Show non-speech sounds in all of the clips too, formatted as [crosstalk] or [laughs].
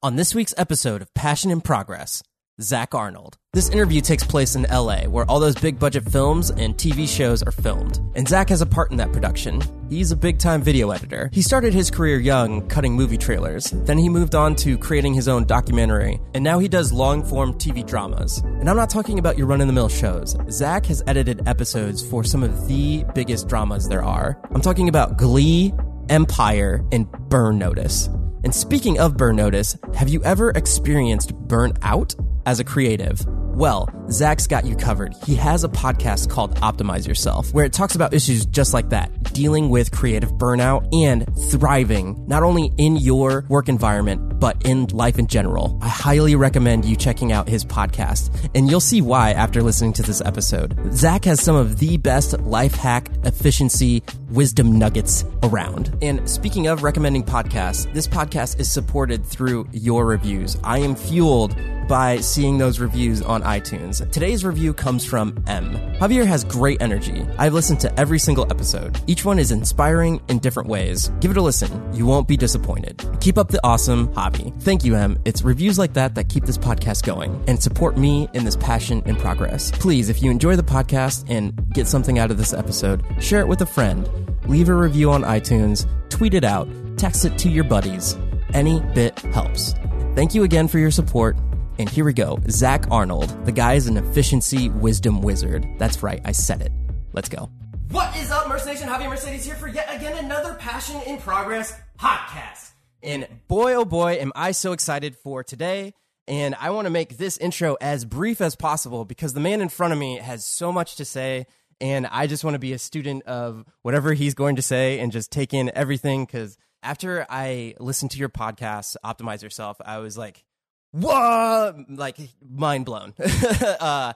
On this week's episode of Passion in Progress, Zach Arnold. This interview takes place in LA, where all those big budget films and TV shows are filmed. And Zach has a part in that production. He's a big time video editor. He started his career young, cutting movie trailers. Then he moved on to creating his own documentary. And now he does long form TV dramas. And I'm not talking about your run in the mill shows. Zach has edited episodes for some of the biggest dramas there are. I'm talking about Glee, Empire, and Burn Notice. And speaking of burn notice, have you ever experienced burnout as a creative? Well, Zach's got you covered. He has a podcast called Optimize Yourself, where it talks about issues just like that, dealing with creative burnout and thriving, not only in your work environment, but in life in general. I highly recommend you checking out his podcast, and you'll see why after listening to this episode. Zach has some of the best life hack, efficiency, wisdom nuggets around. And speaking of recommending podcasts, this podcast is supported through your reviews. I am fueled by seeing those reviews on iTunes. Today's review comes from M. Javier has great energy. I've listened to every single episode. Each one is inspiring in different ways. Give it a listen. You won't be disappointed. Keep up the awesome hobby. Thank you, M. It's reviews like that that keep this podcast going and support me in this passion and progress. Please, if you enjoy the podcast and get something out of this episode, share it with a friend. Leave a review on iTunes, tweet it out, text it to your buddies. Any bit helps. Thank you again for your support. And here we go. Zach Arnold. The guy is an efficiency wisdom wizard. That's right, I said it. Let's go. What is up, Merce Nation? Javier Mercedes here for yet again another Passion in Progress podcast. And boy, oh boy, am I so excited for today. And I want to make this intro as brief as possible because the man in front of me has so much to say. And I just want to be a student of whatever he's going to say and just take in everything. Because after I listened to your podcast, Optimize Yourself, I was like, whoa, like mind blown. [laughs] uh,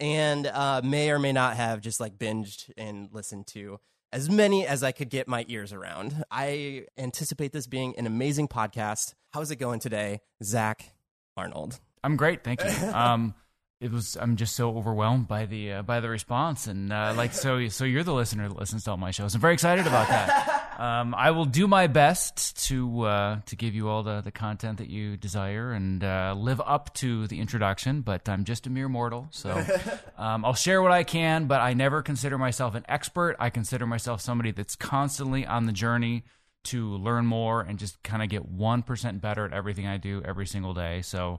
and uh, may or may not have just like binged and listened to as many as I could get my ears around. I anticipate this being an amazing podcast. How's it going today, Zach Arnold? I'm great, thank you. [laughs] Um, it was I'm just so overwhelmed by the uh, by the response and uh, like so so you're the listener that listens to all my shows. I'm very excited about that. [laughs] Um, I will do my best to uh, to give you all the, the content that you desire and uh, live up to the introduction. But I'm just a mere mortal, so [laughs] um, I'll share what I can. But I never consider myself an expert. I consider myself somebody that's constantly on the journey to learn more and just kind of get one percent better at everything I do every single day. So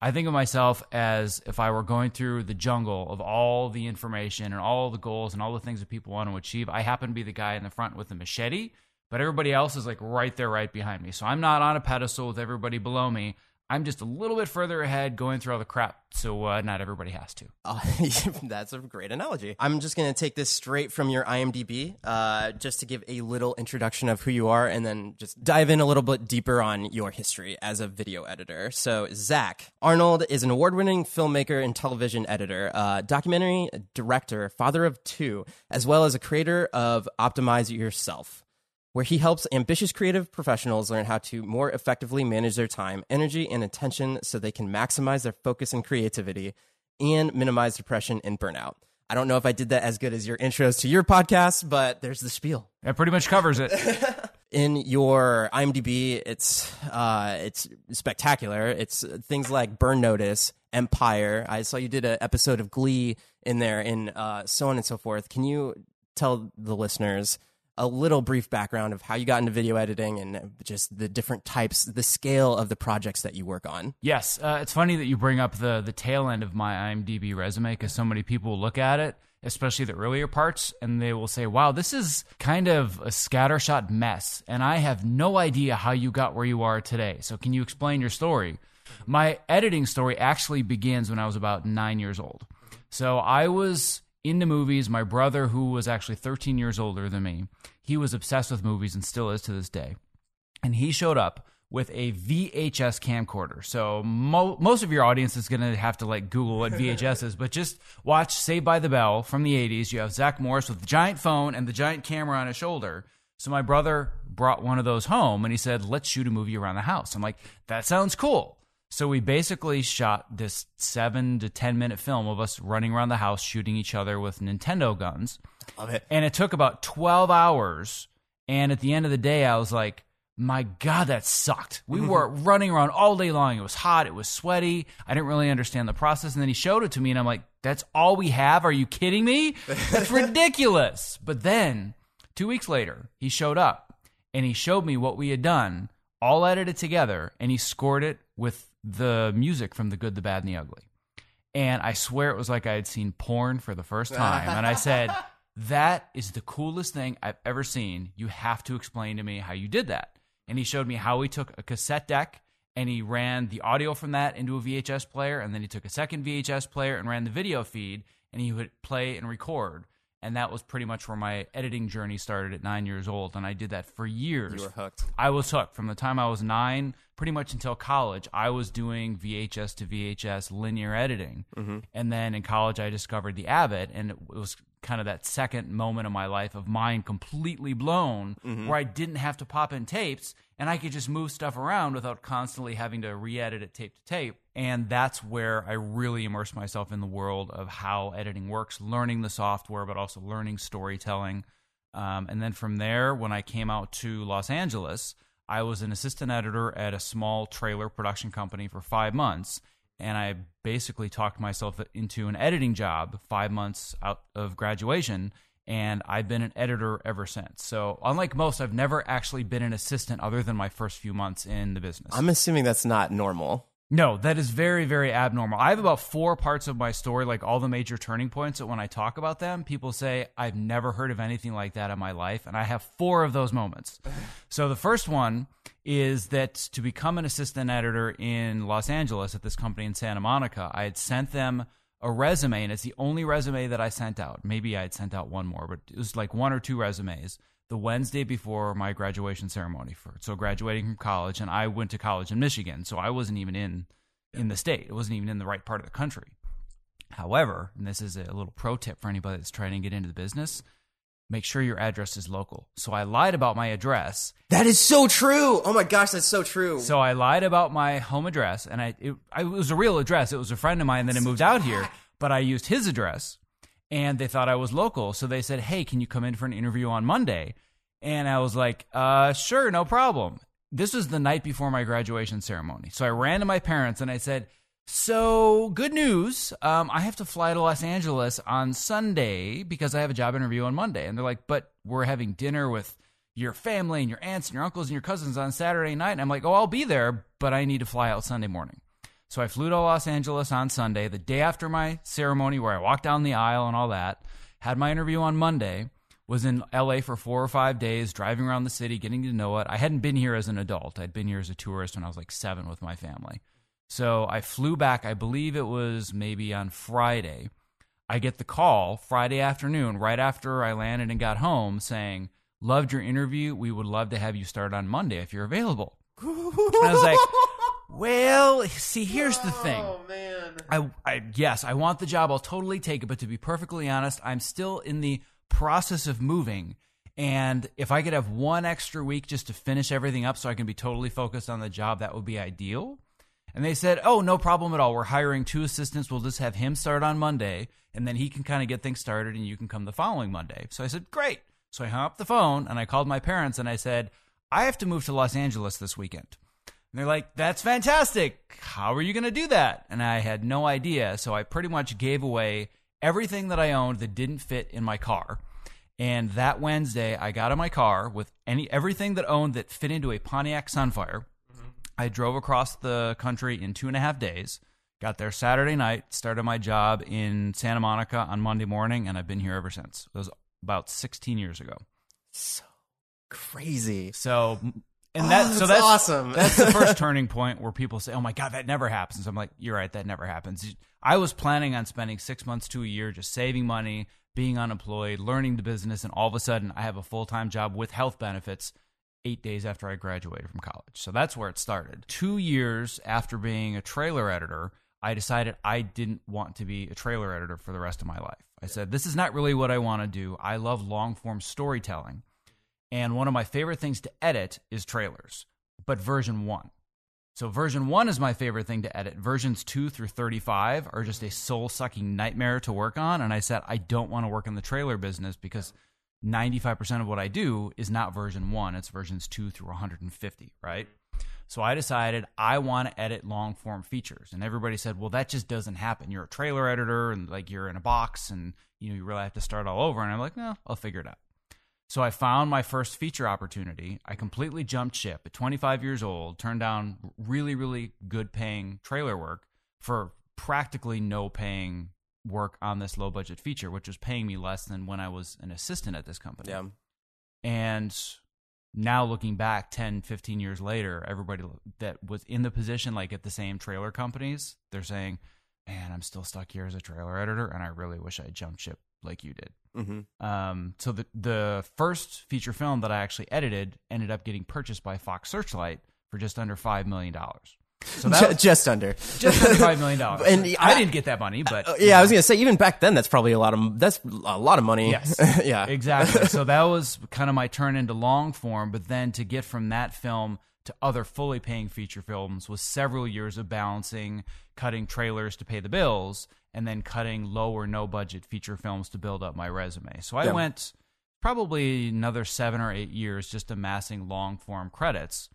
I think of myself as if I were going through the jungle of all the information and all the goals and all the things that people want to achieve. I happen to be the guy in the front with the machete, but everybody else is like right there, right behind me. So I'm not on a pedestal with everybody below me. I'm just a little bit further ahead going through all the crap, so uh, not everybody has to. Uh, [laughs] [laughs] that's a great analogy. I'm just going to take this straight from your IMDb uh, just to give a little introduction of who you are and then just dive in a little bit deeper on your history as a video editor. So, Zach Arnold is an award winning filmmaker and television editor, uh, documentary director, father of two, as well as a creator of Optimize Yourself where he helps ambitious creative professionals learn how to more effectively manage their time, energy, and attention so they can maximize their focus and creativity and minimize depression and burnout. I don't know if I did that as good as your intros to your podcast, but there's the spiel. That pretty much covers it. [laughs] In your IMDb, it's uh, it's spectacular. It's things like Burn Notice, Empire. I saw you did an episode of Glee in there, and uh, so on and so forth. Can you tell the listeners a little brief background of how you got into video editing and just the different types, the scale of the projects that you work on. Yes, uh, it's funny that you bring up the the tail end of my IMDb resume because so many people look at it, especially the earlier parts, and they will say, "Wow, this is kind of a scattershot mess," and I have no idea how you got where you are today. So, can you explain your story? My editing story actually begins when I was about nine years old. So I was into movies. My brother, who was actually 13 years older than me, he was obsessed with movies and still is to this day. And he showed up with a VHS camcorder. So mo- most of your audience is going to have to like Google what VHS is, but just watch Saved by the Bell from the 80s. You have Zach Morris with the giant phone and the giant camera on his shoulder. So my brother brought one of those home and he said, "Let's shoot a movie around the house." I'm like, "That sounds cool." So we basically shot this 7 to 10 minute film of us running around the house shooting each other with Nintendo guns. Love it. And it took about 12 hours. And at the end of the day, I was like, my God, that sucked. We mm-hmm. were running around all day long. It was hot. It was sweaty. I didn't really understand the process. And then he showed it to me, and I'm like, that's all we have? Are you kidding me? That's [laughs] ridiculous. But then, two weeks later, he showed up and he showed me what we had done, all edited together, and he scored it with the music from The Good, the Bad, and the Ugly. And I swear it was like I had seen porn for the first time. And I said, [laughs] That is the coolest thing I've ever seen. You have to explain to me how you did that. And he showed me how he took a cassette deck and he ran the audio from that into a VHS player. And then he took a second VHS player and ran the video feed and he would play and record. And that was pretty much where my editing journey started at nine years old. And I did that for years. You were hooked. I was hooked from the time I was nine, pretty much until college. I was doing VHS to VHS linear editing, and then in college I discovered the Avid, and it was kind of that second moment of my life of mind completely blown, where I didn't have to pop in tapes and I could just move stuff around without constantly having to re-edit it tape to tape. And that's where I really immersed myself in the world of how editing works, learning the software, but also learning storytelling. Um, and then from there, when I came out to Los Angeles, I was an assistant editor at a small trailer production company for five months. And I basically talked myself into an editing job five months out of graduation. And I've been an editor ever since. So, unlike most, I've never actually been an assistant other than my first few months in the business. I'm assuming that's not normal. No, that is very, very abnormal. I have about four parts of my story, like all the major turning points that when I talk about them, people say, I've never heard of anything like that in my life. And I have four of those moments. so the first one is that to become an assistant editor in Los Angeles at this company in Santa Monica, I had sent them a resume, and it's the only resume that I sent out. Maybe I had sent out one more, but it was like one or two resumes the Wednesday before my graduation ceremony for so graduating from college and I went to college in Michigan so I wasn't even in in the state. It wasn't even in the right part of the country. However and this is a little pro tip for anybody that's trying to get into the business make sure your address is local. So I lied about my address. That is so true. Oh my gosh, that's so true. so I lied about my home address, and I it, I, it was a real address. It was a friend of mine that had moved out here, but I used his address, and they thought I was local. So they said, "Hey, can you come in for an interview on Monday?" And I was like, "Uh, sure, no problem." This was the night before my graduation ceremony, so I ran to my parents and I said. So, good news. Um, I have to fly to Los Angeles on Sunday because I have a job interview on Monday. And they're like, but we're having dinner with your family and your aunts and your uncles and your cousins on Saturday night. And I'm like, oh, I'll be there, but I need to fly out Sunday morning. So I flew to Los Angeles on Sunday, the day after my ceremony where I walked down the aisle and all that. Had my interview on Monday, was in LA for four or five days, driving around the city, getting to know it. I hadn't been here as an adult. I'd been here as a tourist when I was like seven with my family. So I flew back, I believe it was maybe on Friday. I get the call Friday afternoon, right after I landed and got home, saying, Loved your interview. We would love to have you start on Monday if you're available. And I was like, Well, see, here's the thing. Oh man. I, I yes, I want the job. I'll totally take it. But to be perfectly honest, I'm still in the process of moving. And if I could have one extra week just to finish everything up so I can be totally focused on the job, that would be ideal. And they said, Oh, no problem at all. We're hiring two assistants. We'll just have him start on Monday, and then he can kind of get things started, and you can come the following Monday. So I said, Great. So I hung up the phone and I called my parents and I said, I have to move to Los Angeles this weekend. And they're like, that's fantastic. How are you going to do that? And I had no idea. So I pretty much gave away everything that I owned that didn't fit in my car. And that Wednesday, I got in my car with any everything that owned that fit into a Pontiac Sunfire. Mm-hmm. I drove across the country in two and a half days. Got there Saturday night, started my job in Santa Monica on Monday morning, and I've been here ever since. It was about 16 years ago. So crazy. So, and Oh, that so that's that's awesome. that's the first [laughs] turning point where people say, "Oh my god, that never happens." I'm like, "You're right, that never happens." I was planning on spending six months to a year just saving money, being unemployed, learning the business, and all of a sudden, I have a full time job with health benefits. Eight days after I graduated from college. So that's where it started. Two years after being a trailer editor, I decided I didn't want to be a trailer editor for the rest of my life. I said, This is not really what I want to do. I love long form storytelling. And one of my favorite things to edit is trailers, but version one. So, version one is my favorite thing to edit. Versions two through 35 are just a soul sucking nightmare to work on. And I said, I don't want to work in the trailer business because 95% of what I do is not version one, it's versions two through 150, right? So I decided I want to edit long form features. And everybody said, well, that just doesn't happen. You're a trailer editor and like you're in a box and you know, you really have to start all over. And I'm like, no, I'll figure it out. So I found my first feature opportunity. I completely jumped ship at 25 years old, turned down really, really good paying trailer work for practically no paying work on this low budget feature, which was paying me less than when I was an assistant at this company. Yeah. And now looking back 10, 15 years later, everybody that was in the position, like at the same trailer companies, they're saying, man, I'm still stuck here as a trailer editor, and I really wish I jumped ship like you did. Mm-hmm. Um, so the the first feature film that I actually edited ended up getting purchased by Fox Searchlight for just under five million dollars. So that [laughs] was just under, just under five million [laughs] dollars. And I, I- didn't get that money, but Uh, yeah, I was gonna say even back then that's probably a lot of that's a lot of money. Yes. [laughs] yeah. exactly. So that was kind of my turn into long form, but then to get from that film to other fully paying feature films was several years of balancing cutting trailers to pay the bills and then cutting low or no budget feature films to build up my resume. So I Yeah. went probably another 7 or 8 years just amassing long form credits.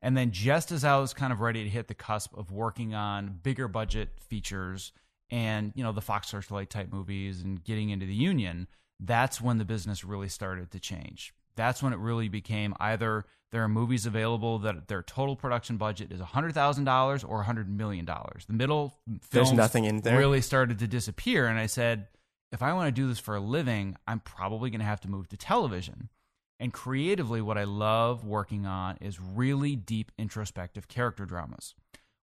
And then just as I was kind of ready to hit the cusp of working on bigger budget features and, you know, the Fox Searchlight type movies and getting into the union, that's when the business really started to change. That's when it really became either there are movies available that their total production budget is $100,000 or $100 million. The middle There's films nothing in there. really started to disappear. And I said, if I want to do this for a living, I'm probably going to have to move to television. And creatively, what I love working on is really deep introspective character dramas.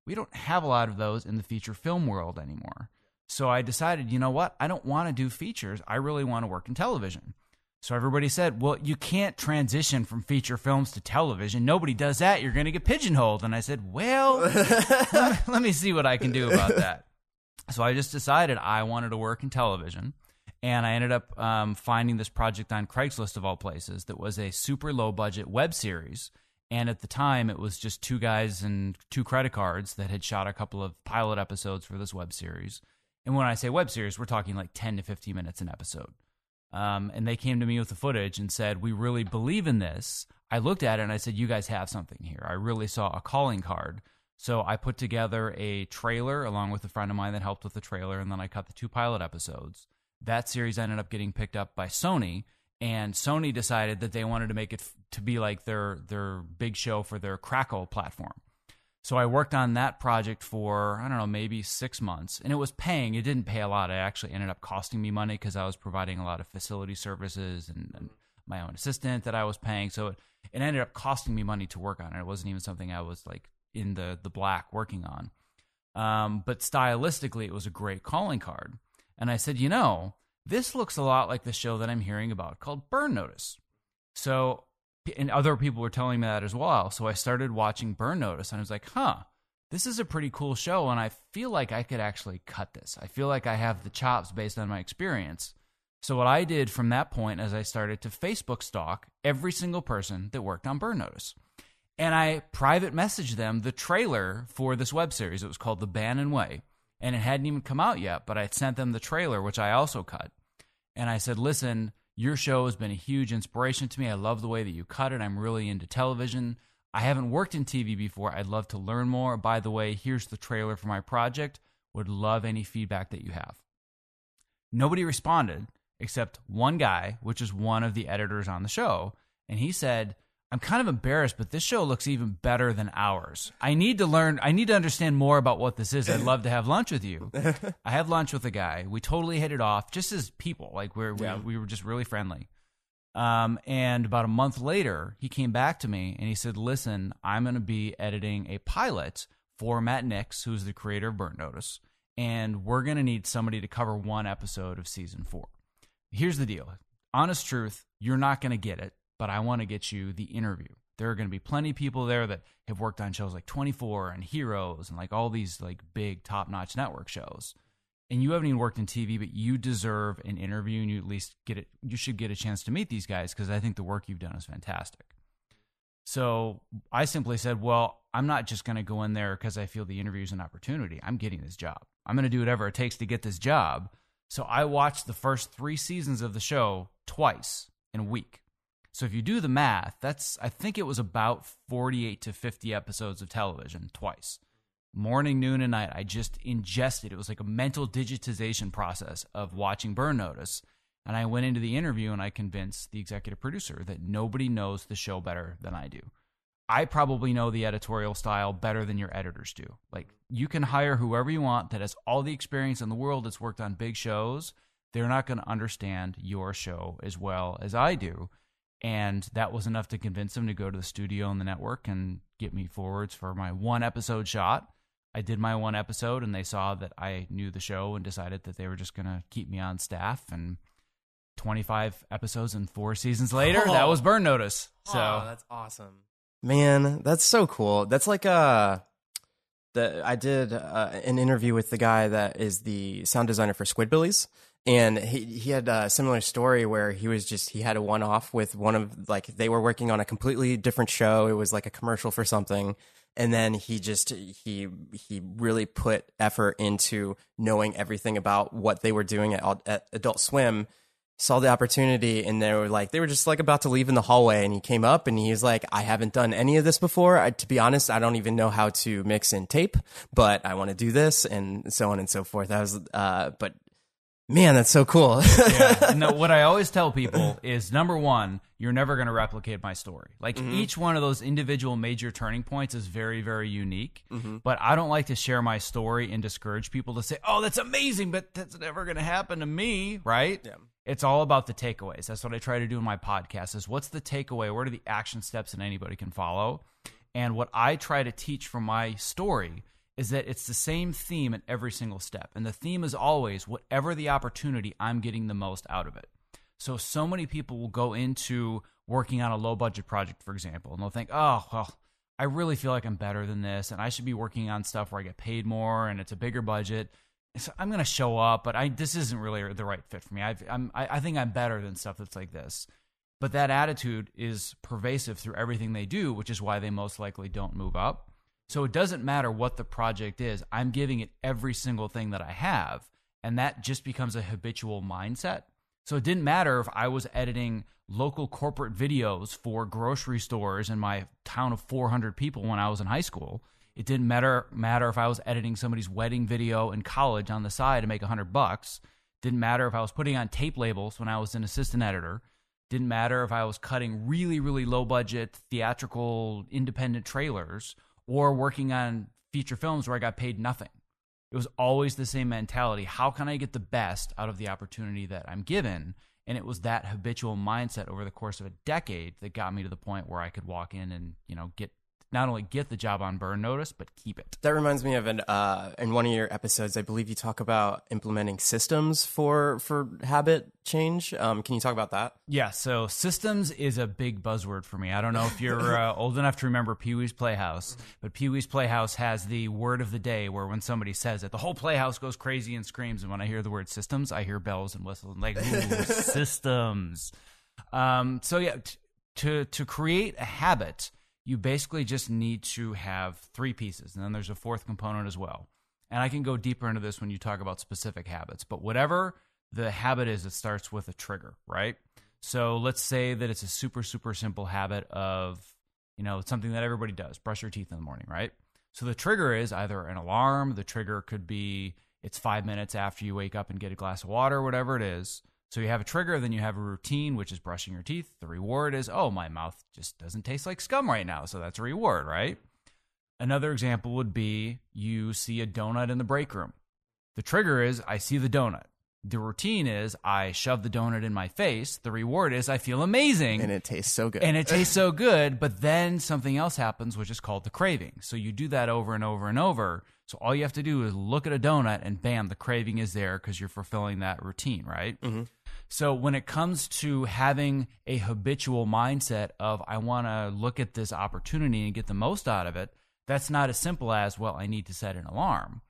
We don't have a lot of those in the feature film world anymore. So I decided, you know what? I don't want to do features. I really want to work in television. So everybody said, well, you can't transition from feature films to television. Nobody does that. You're going to get pigeonholed. And I said, well, [laughs] let, let me see what I can do about that. So I just decided I wanted to work in television. And I ended up um, finding this project on Craigslist of all places that was a super low budget web series. And at the time, it was just two guys and two credit cards that had shot a couple of pilot episodes for this web series. And when I say web series, we're talking like 10 to 15 minutes an episode. Um, and they came to me with the footage and said, We really believe in this. I looked at it and I said, You guys have something here. I really saw a calling card. So I put together a trailer along with a friend of mine that helped with the trailer, and then I cut the two pilot episodes. That series ended up getting picked up by Sony, and Sony decided that they wanted to make it to be like their their big show for their Crackle platform. So I worked on that project for I don't know maybe six months, and it was paying. It didn't pay a lot. It actually ended up costing me money because I was providing a lot of facility services and, and my own assistant that I was paying. So it, it ended up costing me money to work on it. It wasn't even something I was like in the the black working on. Um, but stylistically, it was a great calling card. And I said, you know, this looks a lot like the show that I'm hearing about called Burn Notice. So, and other people were telling me that as well. So I started watching Burn Notice and I was like, huh, this is a pretty cool show. And I feel like I could actually cut this. I feel like I have the chops based on my experience. So what I did from that point is I started to Facebook stalk every single person that worked on Burn Notice. And I private messaged them the trailer for this web series. It was called The Bannon Way. And it hadn't even come out yet, but I sent them the trailer, which I also cut. And I said, listen, your show has been a huge inspiration to me. I love the way that you cut it. I'm really into television. I haven't worked in TV before. I'd love to learn more. By the way, here's the trailer for my project. Would love any feedback that you have. Nobody responded except one guy, which is one of the editors on the show. And he said, I'm kind of embarrassed, but this show looks even better than ours. I need to learn, I need to understand more about what this is. I'd love to have lunch with you. [laughs] I had lunch with a guy. We totally hit it off just as people. Like we're, Yeah. we, we were just really friendly. Um, and about a month later, he came back to me and he said, Listen, I'm going to be editing a pilot for Matt Nix, who's the creator of Burn Notice, and we're going to need somebody to cover one episode of season four. Here's the deal honest truth, you're not going to get it, but I want to get you the interview. There are going to be plenty of people there that have worked on shows like 24 and Heroes and like all these like big top notch network shows and you haven't even worked in TV, but you deserve an interview, and you at least get it. You should get a chance to meet these guys because I think the work you've done is fantastic. So I simply said, "Well, I'm not just going to go in there because I feel the interview is an opportunity. I'm getting this job. I'm going to do whatever it takes to get this job." So I watched the first three seasons of the show twice, in a week. So if you do the math, that's I think it was about 48 to 50 episodes of television twice. Morning, noon, and night. I just ingested. It was like a mental digitization process of watching Burn Notice. And I went into the interview and I convinced the executive producer that nobody knows the show better than I do. I probably know the editorial style better than your editors do. Like you can hire whoever you want that has all the experience in the world that's worked on big shows. They're not going to understand your show as well as I do. And that was enough to convince them to go to the studio and the network and get me forwards for my one episode shot. I did my one episode and they saw that I knew the show and decided that they were just going to keep me on staff. And 25 episodes and four seasons later, [laughs] Oh. that was Burn Notice. So oh, that's awesome, man. That's so cool. That's like uh the I did uh, an interview with the guy that is the sound designer for Squidbillies, and he he had a similar story where he was just he had a one off with one of like they were working on a completely different show. It was like a commercial for something. And then he just he he really put effort into knowing everything about what they were doing at, at Adult Swim saw the opportunity and they were like they were just like about to leave in the hallway and he came up and he was like i haven't done any of this before I, to be honest i don't even know how to mix in tape but i want to do this and so on and so forth i was uh but man that's so cool [laughs] yeah. No, what I always tell people is number one, you're never going to replicate my story. Like mm-hmm. each one of those individual major turning points is very, very unique. Mm-hmm. But I don't like to share my story and discourage people to say, "Oh, that's amazing," but that's never going to happen to me, right? Yeah. It's all about the takeaways. That's what I try to do in my podcast. Is what's the takeaway? What are the action steps that anybody can follow? And what I try to teach from my story is that it's the same theme at every single step. And the theme is always whatever the opportunity, I'm getting the most out of it. So, so many people will go into working on a low budget project, for example, and they'll think, oh, well, I really feel like I'm better than this, and I should be working on stuff where I get paid more and it's a bigger budget. So I'm going to show up, but I, this isn't really the right fit for me. I've, I'm, I, I think I'm better than stuff that's like this. But that attitude is pervasive through everything they do, which is why they most likely don't move up. So it doesn't matter what the project is, I'm giving it every single thing that I have. And that just becomes a habitual mindset. So it didn't matter if I was editing local corporate videos for grocery stores in my town of 400 people when I was in high school. It didn't matter matter if I was editing somebody's wedding video in college on the side to make 100 bucks. Didn't matter if I was putting on tape labels when I was an assistant editor. Didn't matter if I was cutting really, really low budget theatrical independent trailers or working on feature films where I got paid nothing. It was always the same mentality. How can I get the best out of the opportunity that I'm given? And it was that habitual mindset over the course of a decade that got me to the point where I could walk in and, you know, get not only get the job on burn notice, but keep it. That reminds me of an uh, in one of your episodes. I believe you talk about implementing systems for for habit change. Um, can you talk about that? Yeah, so systems is a big buzzword for me. I don't know if you're [laughs] uh, old enough to remember Pee Wee's Playhouse, but Pee Wee's Playhouse has the word of the day where when somebody says it, the whole playhouse goes crazy and screams. And when I hear the word systems, I hear bells and whistles. Like, ooh, [laughs] systems. Um, so, yeah, t- to, to create a habit, you basically just need to have three pieces. And then there's a fourth component as well. And I can go deeper into this when you talk about specific habits. But whatever the habit is, it starts with a trigger, right? So let's say that it's a super, super simple habit of, you know, something that everybody does brush your teeth in the morning, right? So the trigger is either an alarm, the trigger could be it's five minutes after you wake up and get a glass of water, whatever it is. So you have a trigger, then you have a routine, which is brushing your teeth. The reward is, oh, my mouth just doesn't taste like scum right now. So that's a reward, right? Another example would be you see a donut in the break room. The trigger is, I see the donut. The routine is, I shove the donut in my face. The reward is, I feel amazing. And it tastes so good. and it tastes [laughs] so good, but then something else happens, which is called the craving. So you do that over and over and over. So all you have to do is look at a donut, and bam, the craving is there because you're fulfilling that routine, right? Mm-hmm. So when it comes to having a habitual mindset of I want to look at this opportunity and get the most out of it, that's not as simple as well. I need to set an alarm,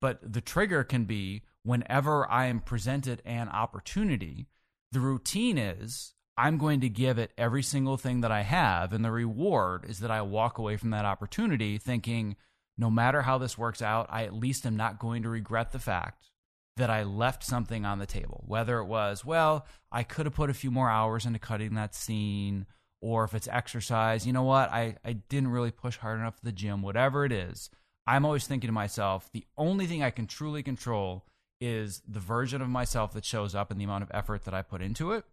but the trigger can be whenever I am presented an opportunity. The routine is I'm going to give it every single thing that I have, and the reward is that I walk away from that opportunity thinking, no matter how this works out, I at least am not going to regret the fact that I left something on the table. Whether it was, well, I could have put a few more hours into cutting that scene, or if it's exercise, you know what, I, I didn't really push hard enough at the gym, whatever it is. I'm always thinking to myself, the only thing I can truly control is the version of myself that shows up and the amount of effort that I put into it.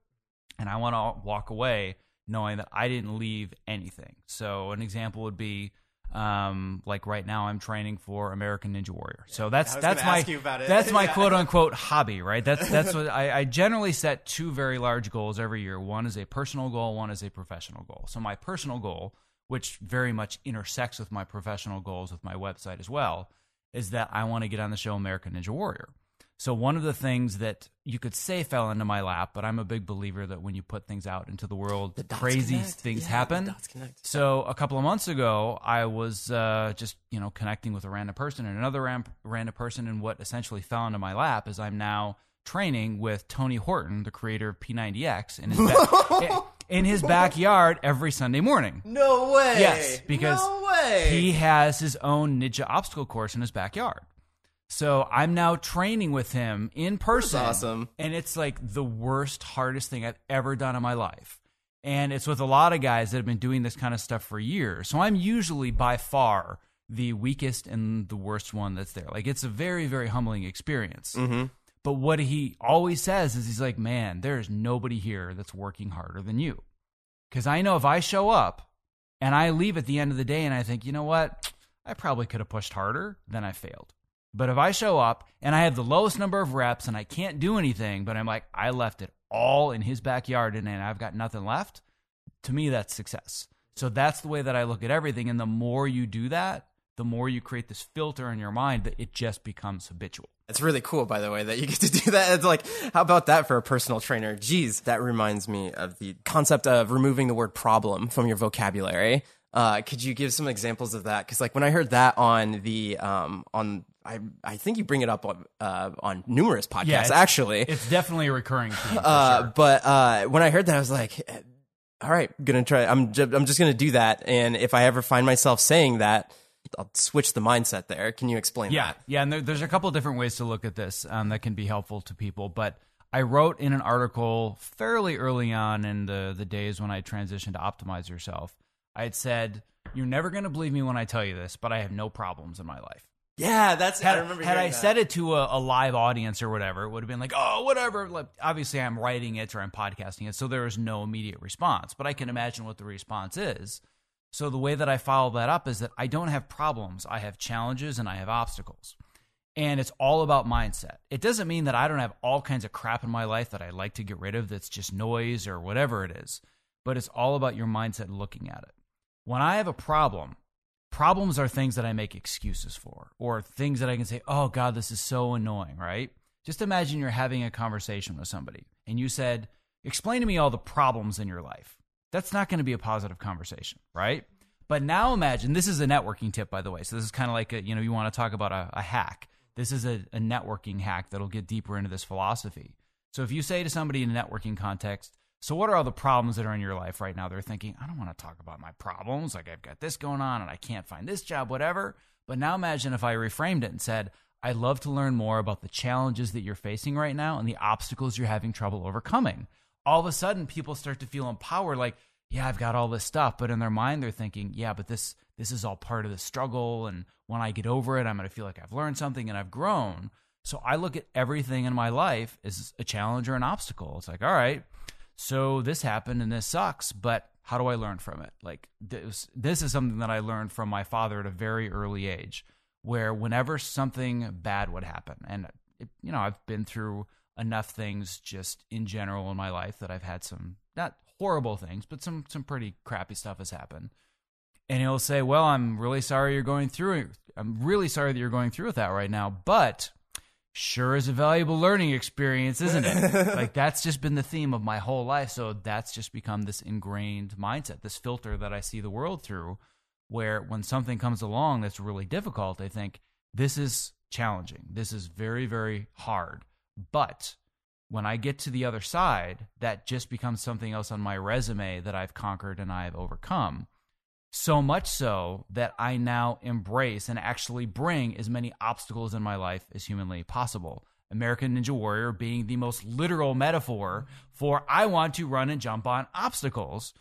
And I want to walk away knowing that I didn't leave anything. So, an example would be um, like right now, I'm training for American Ninja Warrior. So that's that's my ask you about it. that's my [laughs] Yeah. quote unquote hobby, right? That's [laughs] that's what I, I generally set two very large goals every year. One is a personal goal, one is a professional goal. So my personal goal, which very much intersects with my professional goals with my website as well, is that I want to get on the show American Ninja Warrior. So one of the things that you could say fell into my lap, but I'm a big believer that when you put things out into the world, The crazy connect. things Yeah, happen. So a couple of months ago, I was uh, just you know connecting with a random person and another ram- random person, and what essentially fell into my lap is I'm now training with Tony Horton, the creator of P90X, in his ba- [laughs] in his backyard every Sunday morning. No way. Yes, because no way. he has his own ninja obstacle course in his backyard. So I'm now training with him in person. awesome. And it's like the worst, hardest thing I've ever done in my life. And it's with a lot of guys that have been doing this kind of stuff for years. So I'm usually by far the weakest and the worst one that's there. Like it's a very, very humbling experience. Mm-hmm. But what he always says is he's like, man, there is nobody here that's working harder than you. Because I know if I show up and I leave at the end of the day and I think, you know what, I probably could have pushed harder, then I failed. But if I show up and I have the lowest number of reps and I can't do anything, but I'm like, I left it all in his backyard and, and I've got nothing left, to me, that's success. So that's the way that I look at everything. And the more you do that, the more you create this filter in your mind that it just becomes habitual. It's really cool, by the way, that you get to do that. It's like, how about that for a personal trainer? Geez, that reminds me of the concept of removing the word problem from your vocabulary. Uh, could you give some examples of that? Because like when I heard that on the um, on I I think you bring it up on uh, on numerous podcasts it's- actually. It's definitely a recurring theme. Uh, sure. But uh, when I heard that, I was like, eh, "All right, gonna try. I'm ju- I'm just gonna do that. And if I ever find myself saying that, I'll switch the mindset there. Can you explain Yeah, that? yeah, and there, there's a couple of different ways to look at this um, that can be helpful to people. But I wrote in an article fairly early on in the the days when I transitioned to optimize yourself. I had said, "You're never going to believe me when I tell you this, but I have no problems in my life." Yeah, that's. Had I remember. had I that. said it to a, a live audience or whatever, it would have been like, "Oh, whatever." Like, obviously, I'm writing it or I'm podcasting it, so there is no immediate response. But I can imagine what the response is. So the way that I follow that up is that I don't have problems. I have challenges and I have obstacles. And it's all about mindset. It doesn't mean that I don't have all kinds of crap in my life that I like to get rid of that's just noise or whatever it is. But it's all about your mindset looking at it. When I have a problem, problems are things that I make excuses for or things that I can say, oh God, this is so annoying, right? Just imagine you're having a conversation with somebody and you said, explain to me all the problems in your life. That's not going to be a positive conversation, right? But now imagine this is a networking tip, by the way. So this is kind of like a, you know, you want to talk about a, a hack. This is a, a networking hack that'll get deeper into this philosophy. So if you say to somebody in a networking context, so what are all the problems that are in your life right now? They're thinking, I don't want to talk about my problems. Like I've got this going on and I can't find this job, whatever. But now imagine if I reframed it and said, I'd love to learn more about the challenges that you're facing right now and the obstacles you're having trouble overcoming. All of a sudden, people start to feel empowered, like, yeah, I've got all this stuff. But in their mind, they're thinking, yeah, but this this is all part of the struggle. And when I get over it, I'm going to feel like I've learned something and I've grown. So I look at everything in my life as a challenge or an obstacle. It's like, all right, so this happened and this sucks, but how do I learn from it? Like this, this is something that I learned from my father at a very early age, where whenever something bad would happen, and it, you know, I've been through enough things just in general in my life that I've had some not horrible things, but some some pretty crappy stuff has happened. And he'll say, "Well, I'm really sorry you're going through. I'm really sorry that you're going through with that right now, but sure is a valuable learning experience, isn't it? [laughs] like that's just been the theme of my whole life. So that's just become this ingrained mindset, this filter that I see the world through, where when something comes along that's really difficult, I think this is challenging. This is very, very hard. But when I get to the other side, that just becomes something else on my resume that I've conquered and I've overcome. So much so that I now embrace and actually bring as many obstacles in my life as humanly possible. American Ninja Warrior being the most literal metaphor for I want to run and jump on obstacles.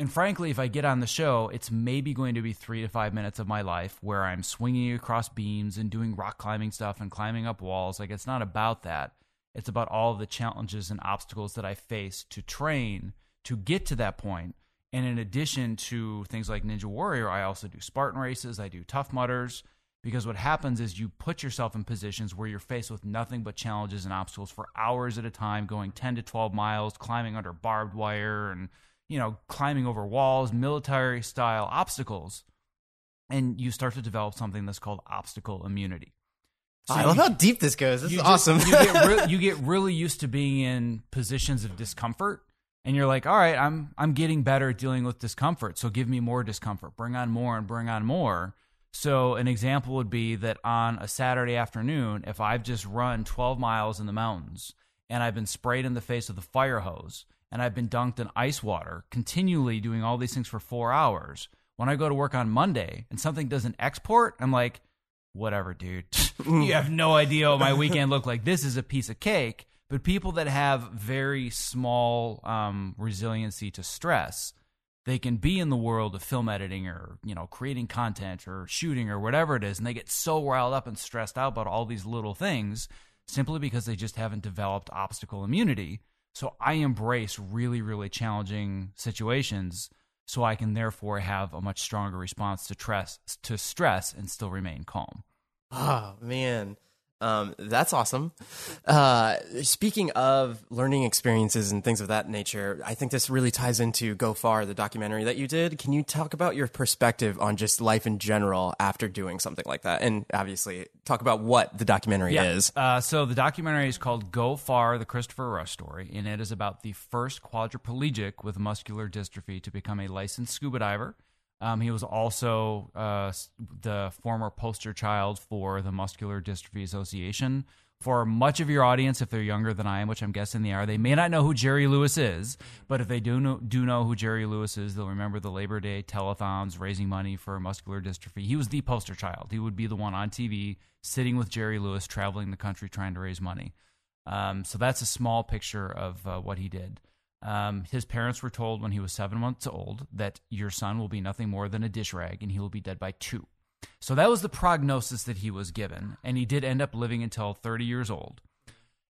And frankly, if I get on the show, it's maybe going to be three to five minutes of my life where I'm swinging across beams and doing rock climbing stuff and climbing up walls. Like, it's not about that. It's about all the challenges and obstacles that I face to train to get to that point. And in addition to things like Ninja Warrior, I also do Spartan races, I do Tough Mudders, because what happens is you put yourself in positions where you're faced with nothing but challenges and obstacles for hours at a time, going 10 to 12 miles, climbing under barbed wire and you know, climbing over walls, military style obstacles, and you start to develop something that's called obstacle immunity. So I love you, how deep this goes. This is just, awesome. you, get re- [laughs] you get really used to being in positions of discomfort, and you're like, all right, I'm I'm getting better at dealing with discomfort. So give me more discomfort. Bring on more and bring on more. So an example would be that on a Saturday afternoon, if I've just run 12 miles in the mountains and I've been sprayed in the face with a fire hose and I've been dunked in ice water, continually doing all these things for four hours. When I go to work on Monday and something doesn't export, I'm like, whatever, dude. [laughs] you have no idea what my weekend looked like. This is a piece of cake. But people that have very small um, resiliency to stress, they can be in the world of film editing or you know creating content or shooting or whatever it is, and they get so riled up and stressed out about all these little things simply because they just haven't developed obstacle immunity. So I embrace really, really challenging situations so I can therefore have a much stronger response to stress, to stress and still remain calm. Oh, man. Um, that's awesome. Uh, speaking of learning experiences and things of that nature, I think this really ties into Go Far, the documentary that you did. Can you talk about your perspective on just life in general after doing something like that? And obviously, talk about what the documentary yeah. is. Uh, so, the documentary is called Go Far, the Christopher Rush story, and it is about the first quadriplegic with muscular dystrophy to become a licensed scuba diver. Um, he was also uh, the former poster child for the Muscular Dystrophy Association. For much of your audience, if they're younger than I am, which I'm guessing they are, they may not know who Jerry Lewis is. But if they do know, do know who Jerry Lewis is, they'll remember the Labor Day telethons raising money for muscular dystrophy. He was the poster child. He would be the one on TV sitting with Jerry Lewis, traveling the country trying to raise money. Um, so that's a small picture of uh, what he did. Um, his parents were told when he was seven months old that your son will be nothing more than a dish rag and he will be dead by two. So that was the prognosis that he was given. And he did end up living until 30 years old.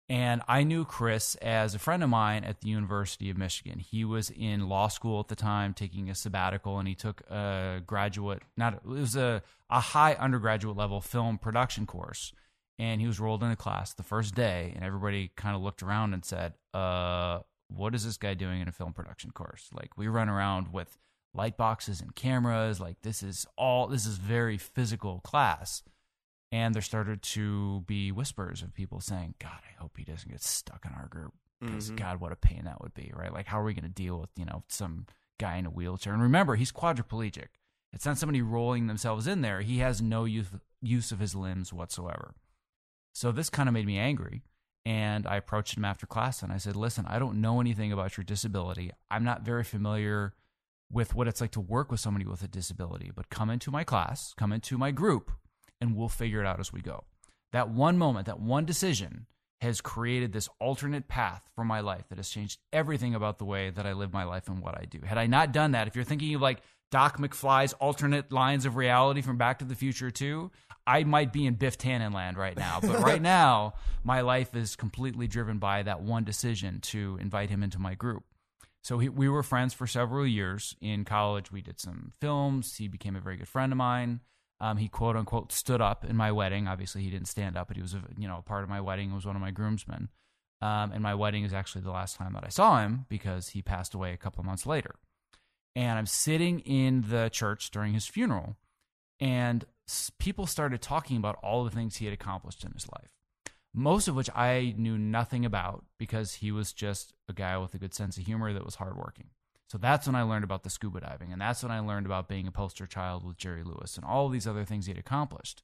And I knew Chris as a friend of mine at the University of Michigan. He was in law school at the time, taking a sabbatical, and he took a graduate, not it was a, a high undergraduate level film production course. And he was rolled into class the first day, and everybody kind of looked around and said, uh, what is this guy doing in a film production course? Like we run around with light boxes and cameras. Like this is all this is very physical class. And there started to be whispers of people saying, God, I hope he doesn't get stuck in our group. Because mm-hmm. God, what a pain that would be, right? Like how are we going to deal with, you know, some guy in a wheelchair? And remember, he's quadriplegic. It's not somebody rolling themselves in there. He has no use, use of his limbs whatsoever. So this kind of made me angry. And I approached him after class and I said, Listen, I don't know anything about your disability. I'm not very familiar with what it's like to work with somebody with a disability, but come into my class, come into my group, and we'll figure it out as we go. That one moment, that one decision has created this alternate path for my life that has changed everything about the way that I live my life and what I do. Had I not done that, if you're thinking of like Doc McFly's alternate lines of reality from Back to the Future 2, I might be in Biff Tannen land right now. But right [laughs] now, my life is completely driven by that one decision to invite him into my group. So he, we were friends for several years. In college, we did some films. He became a very good friend of mine. Um, he quote unquote stood up in my wedding. Obviously, he didn't stand up, but he was a you know a part of my wedding. He was one of my groomsmen. Um, and my wedding is actually the last time that I saw him because he passed away a couple of months later. And I'm sitting in the church during his funeral, and people started talking about all the things he had accomplished in his life, most of which I knew nothing about because he was just a guy with a good sense of humor that was hardworking. So that's when I learned about the scuba diving, and that's when I learned about being a poster child with Jerry Lewis and all these other things he had accomplished.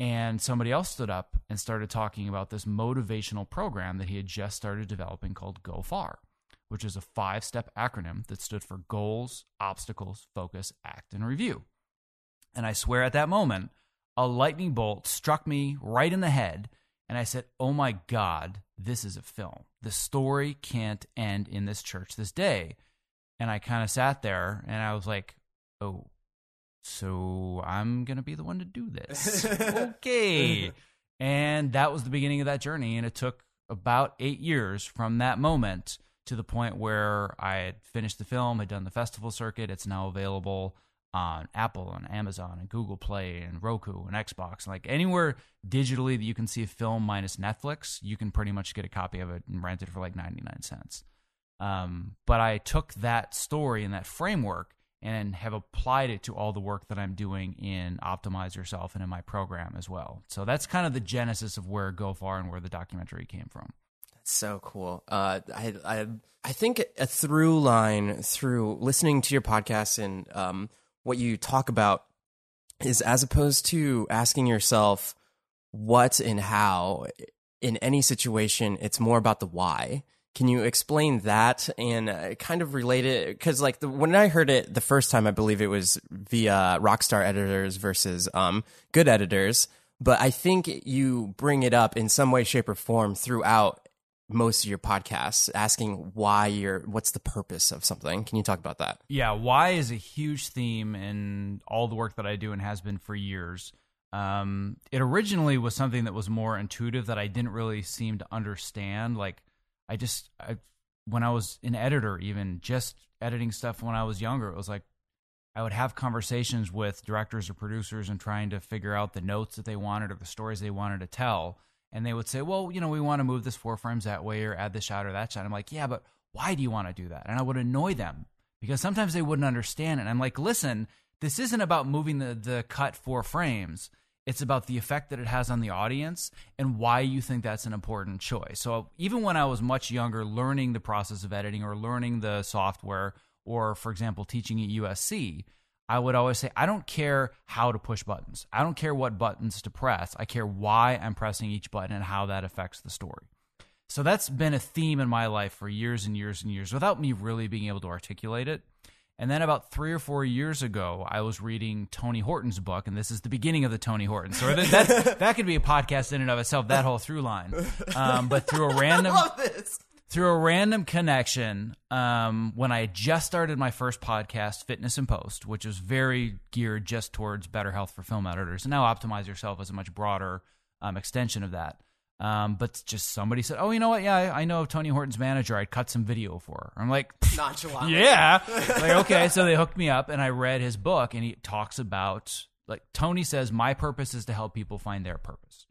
And somebody else stood up and started talking about this motivational program that he had just started developing called Go Far, which is a five step acronym that stood for goals, obstacles, focus, act, and review. And I swear at that moment, a lightning bolt struck me right in the head. And I said, Oh my God, this is a film. The story can't end in this church this day. And I kind of sat there and I was like, Oh, so I'm going to be the one to do this. [laughs] okay. And that was the beginning of that journey. And it took about eight years from that moment to the point where I had finished the film, had done the festival circuit. It's now available on Apple and Amazon and Google Play and Roku and Xbox. Like anywhere digitally that you can see a film minus Netflix, you can pretty much get a copy of it and rent it for like 99 cents. Um, but I took that story and that framework and have applied it to all the work that I'm doing in Optimize Yourself and in my program as well. So that's kind of the genesis of where Go Far and where the documentary came from. So cool. Uh, I, I, I think a through line through listening to your podcast and um, what you talk about is as opposed to asking yourself what and how in any situation, it's more about the why. Can you explain that and uh, kind of relate it? Because like the, when I heard it the first time, I believe it was via Rockstar editors versus um, good editors. But I think you bring it up in some way, shape, or form throughout most of your podcasts, asking why you're, what's the purpose of something. Can you talk about that? Yeah, why is a huge theme in all the work that I do and has been for years. Um, it originally was something that was more intuitive that I didn't really seem to understand. Like I just I, when I was an editor, even just editing stuff when I was younger, it was like I would have conversations with directors or producers and trying to figure out the notes that they wanted or the stories they wanted to tell. And they would say, well, you know, we want to move this four frames that way or add this shot or that shot. I'm like, yeah, but why do you want to do that? And I would annoy them because sometimes they wouldn't understand. And I'm like, listen, this isn't about moving the, the cut four frames. It's about the effect that it has on the audience and why you think that's an important choice. So even when I was much younger, learning the process of editing or learning the software, or for example, teaching at USC, I would always say, I don't care how to push buttons. I don't care what buttons to press. I care why I'm pressing each button and how that affects the story. So that's been a theme in my life for years and years and years without me really being able to articulate it. And then about three or four years ago, I was reading Tony Horton's book, and this is the beginning of the Tony Horton. So that that, [laughs] could be a podcast in and of itself. That whole through line, um, but through a [laughs] random through a random connection, um, when I just started my first podcast, Fitness in Post, which was very geared just towards better health for film editors, and now Optimize Yourself is a much broader um, extension of that. Um, but just somebody said, "Oh, you know what? Yeah, I, I know Tony Horton's manager. I'd cut some video for her." I'm like, [laughs] nonchalant. Yeah, [laughs] like okay. So they hooked me up, and I read his book, and he talks about like Tony says, my purpose is to help people find their purpose,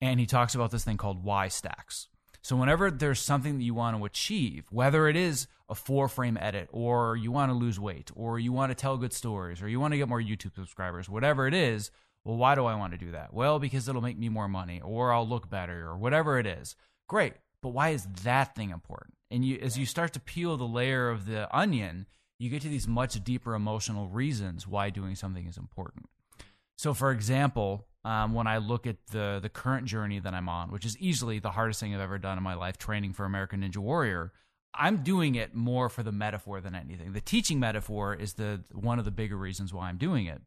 and he talks about this thing called Y stacks. So whenever there's something that you want to achieve, whether it is a four frame edit, or you want to lose weight, or you want to tell good stories, or you want to get more YouTube subscribers, whatever it is well, why do I want to do that? Well, because it'll make me more money or I'll look better or whatever it is. Great. But why is that thing important? And you as you start to peel the layer of the onion, you get to these much deeper emotional reasons why doing something is important. So, for example, um, when I look at the the current journey that I'm on, which is easily the hardest thing I've ever done in my life, training for American Ninja Warrior, I'm doing it more for the metaphor than anything. The teaching metaphor is the one of the bigger reasons why I'm doing it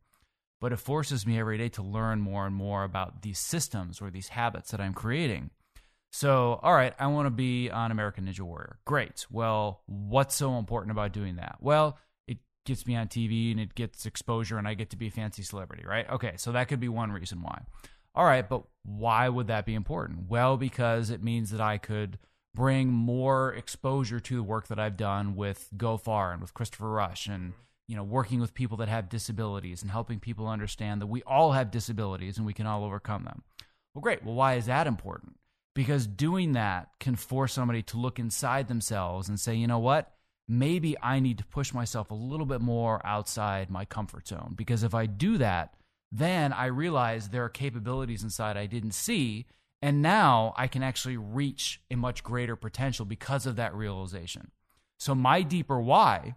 but it forces me every day to learn more and more about these systems or these habits that I'm creating. So, all right, I want to be on American Ninja Warrior. Great. Well, what's so important about doing that? Well, gets me on TV and it gets exposure and I get to be a fancy celebrity, right? Okay, so that could be one reason why. All right, but why would that be important? Well, because it means that I could bring more exposure to the work that I've done with Go Far and with Christopher Rush and you know, working with people that have disabilities and helping people understand that we all have disabilities and we can all overcome them. Well, great. Well, why is that important? Because doing that can force somebody to look inside themselves and say, you know what? Maybe I need to push myself a little bit more outside my comfort zone. Because if I do that, then I realize there are capabilities inside I didn't see. And now I can actually reach a much greater potential because of that realization. So, my deeper why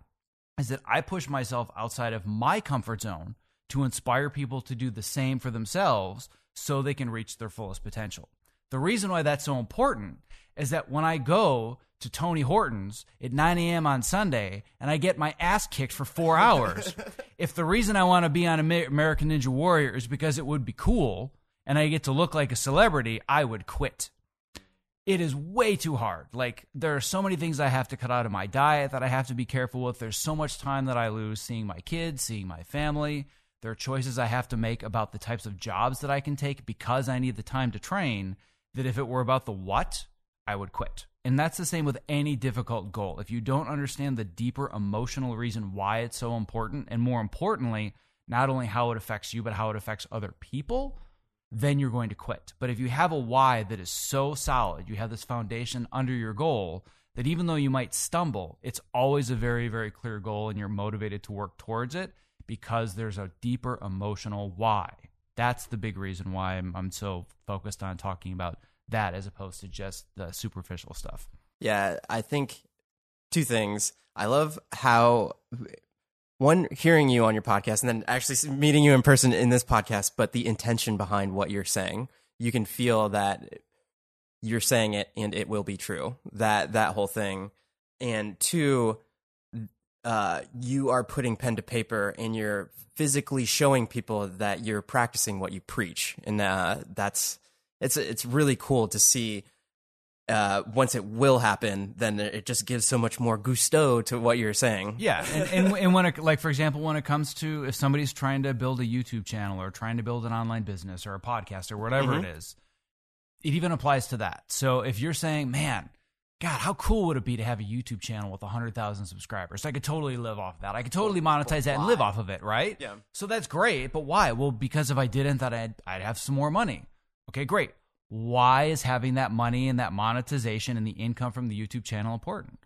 is that I push myself outside of my comfort zone to inspire people to do the same for themselves so they can reach their fullest potential. The reason why that's so important is that when I go to Tony Horton's at 9 a.m. on Sunday and I get my ass kicked for four [laughs] hours, if the reason I want to be on American Ninja Warrior is because it would be cool and I get to look like a celebrity, I would quit. It is way too hard. Like, there are so many things I have to cut out of my diet that I have to be careful with. There's so much time that I lose seeing my kids, seeing my family. There are choices I have to make about the types of jobs that I can take because I need the time to train. That if it were about the what, I would quit. And that's the same with any difficult goal. If you don't understand the deeper emotional reason why it's so important, and more importantly, not only how it affects you, but how it affects other people, then you're going to quit. But if you have a why that is so solid, you have this foundation under your goal that even though you might stumble, it's always a very, very clear goal and you're motivated to work towards it because there's a deeper emotional why. That's the big reason why I'm, I'm so focused on talking about that as opposed to just the superficial stuff. Yeah, I think two things. I love how one hearing you on your podcast and then actually meeting you in person in this podcast, but the intention behind what you're saying. You can feel that you're saying it and it will be true. That that whole thing. And two, uh, you are putting pen to paper and you're physically showing people that you're practicing what you preach, and uh, that's it's it's really cool to see. Uh, once it will happen, then it just gives so much more gusto to what you're saying. Yeah, and, and, [laughs] and when it, like for example, when it comes to if somebody's trying to build a YouTube channel or trying to build an online business or a podcast or whatever Mhm. it is, it even applies to that. So if you're saying, "Man, God, how cool would it be to have a YouTube channel with 100,000 subscribers? I could totally live off of that. I could totally monetize that and live off of it, right? Yeah. So that's great, but why? Well, because if I didn't, that I'd, I'd have some more money. Okay, great. Why is having that money and that monetization and the income from the YouTube channel important?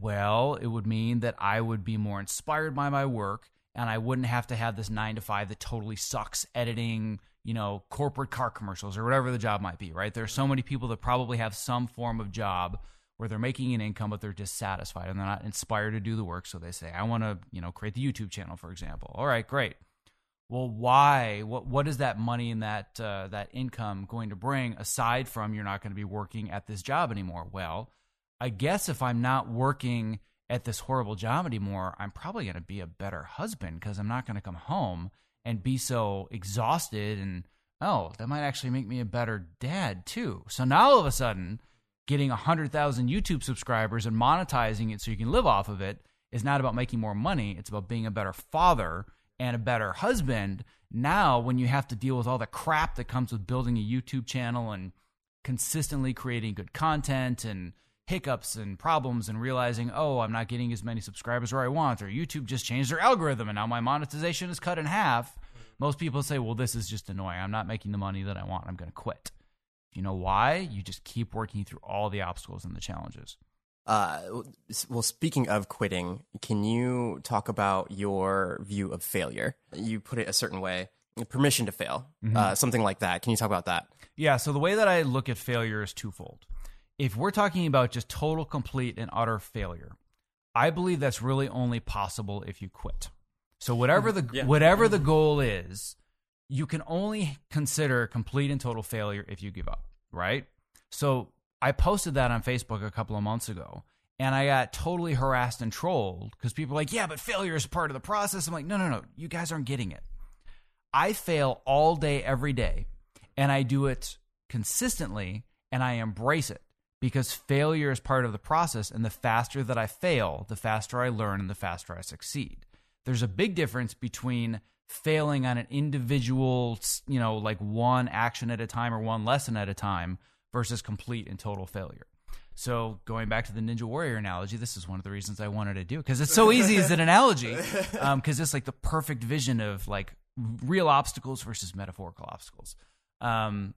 Well, it would mean that I would be more inspired by my work and I wouldn't have to have this nine to five that totally sucks editing, you know, corporate car commercials or whatever the job might be, right? There are so many people that probably have some form of job where they're making an income, but they're dissatisfied and they're not inspired to do the work. So they say, I want to, you know, create the YouTube channel, for example. All right, great. Well, why? What what is that money and that uh, that income going to bring aside from you're not going to be working at this job anymore? Well, I guess if I'm not working at this horrible job anymore, I'm probably going to be a better husband because I'm not going to come home and be so exhausted. And oh, that might actually make me a better dad too. So now all of a sudden, getting 100,000 YouTube subscribers and monetizing it so you can live off of it is not about making more money. It's about being a better father and a better husband. Now, when you have to deal with all the crap that comes with building a YouTube channel and consistently creating good content and hiccups and problems and realizing, oh, I'm not getting as many subscribers where I want, or YouTube just changed their algorithm and now my monetization is cut in half. Most people say, well, this is just annoying. I'm not making the money that I want. I'm going to quit. You know why? You just keep working through all the obstacles and the challenges. Uh, well, speaking of quitting, can you talk about your view of failure? You put it a certain way, permission to fail, uh, something like that. Can you talk about that? Yeah, so the way that I look at failure is twofold. If we're talking about just total, complete, and utter failure, I believe that's really only possible if you quit. So whatever the Yeah. whatever the goal is, you can only consider complete and total failure if you give up, right? So I posted that on Facebook a couple of months ago, and I got totally harassed and trolled because people were like, "Yeah, but failure is part of the process." I'm like, "No, no, no, you guys aren't getting it." I fail all day, every day, and I do it consistently, and I embrace it because failure is part of the process. And the faster that I fail, the faster I learn, and the faster I succeed. There's a big difference between failing on an individual, you know, like one action at a time or one lesson at a time versus complete and total failure. So going back to the Ninja Warrior analogy, this is one of the reasons I wanted to do it. because it's so easy as an analogy, because it's like the perfect vision of like real obstacles versus metaphorical obstacles. Um,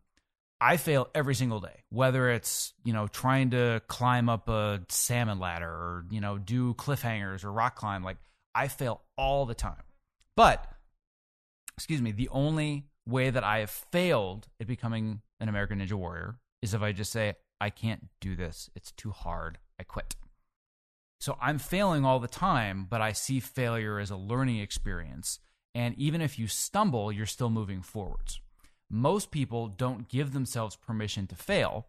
I fail every single day, whether it's you know trying to climb up a salmon ladder or you know do cliffhangers or rock climb. Like I fail all the time, but excuse me, the only way that I have failed at becoming an American Ninja Warrior is if I just say, I can't do this. It's too hard. I quit. So I'm failing all the time, but I see failure as a learning experience. And even if you stumble, you're still moving forwards. Most people don't give themselves permission to fail.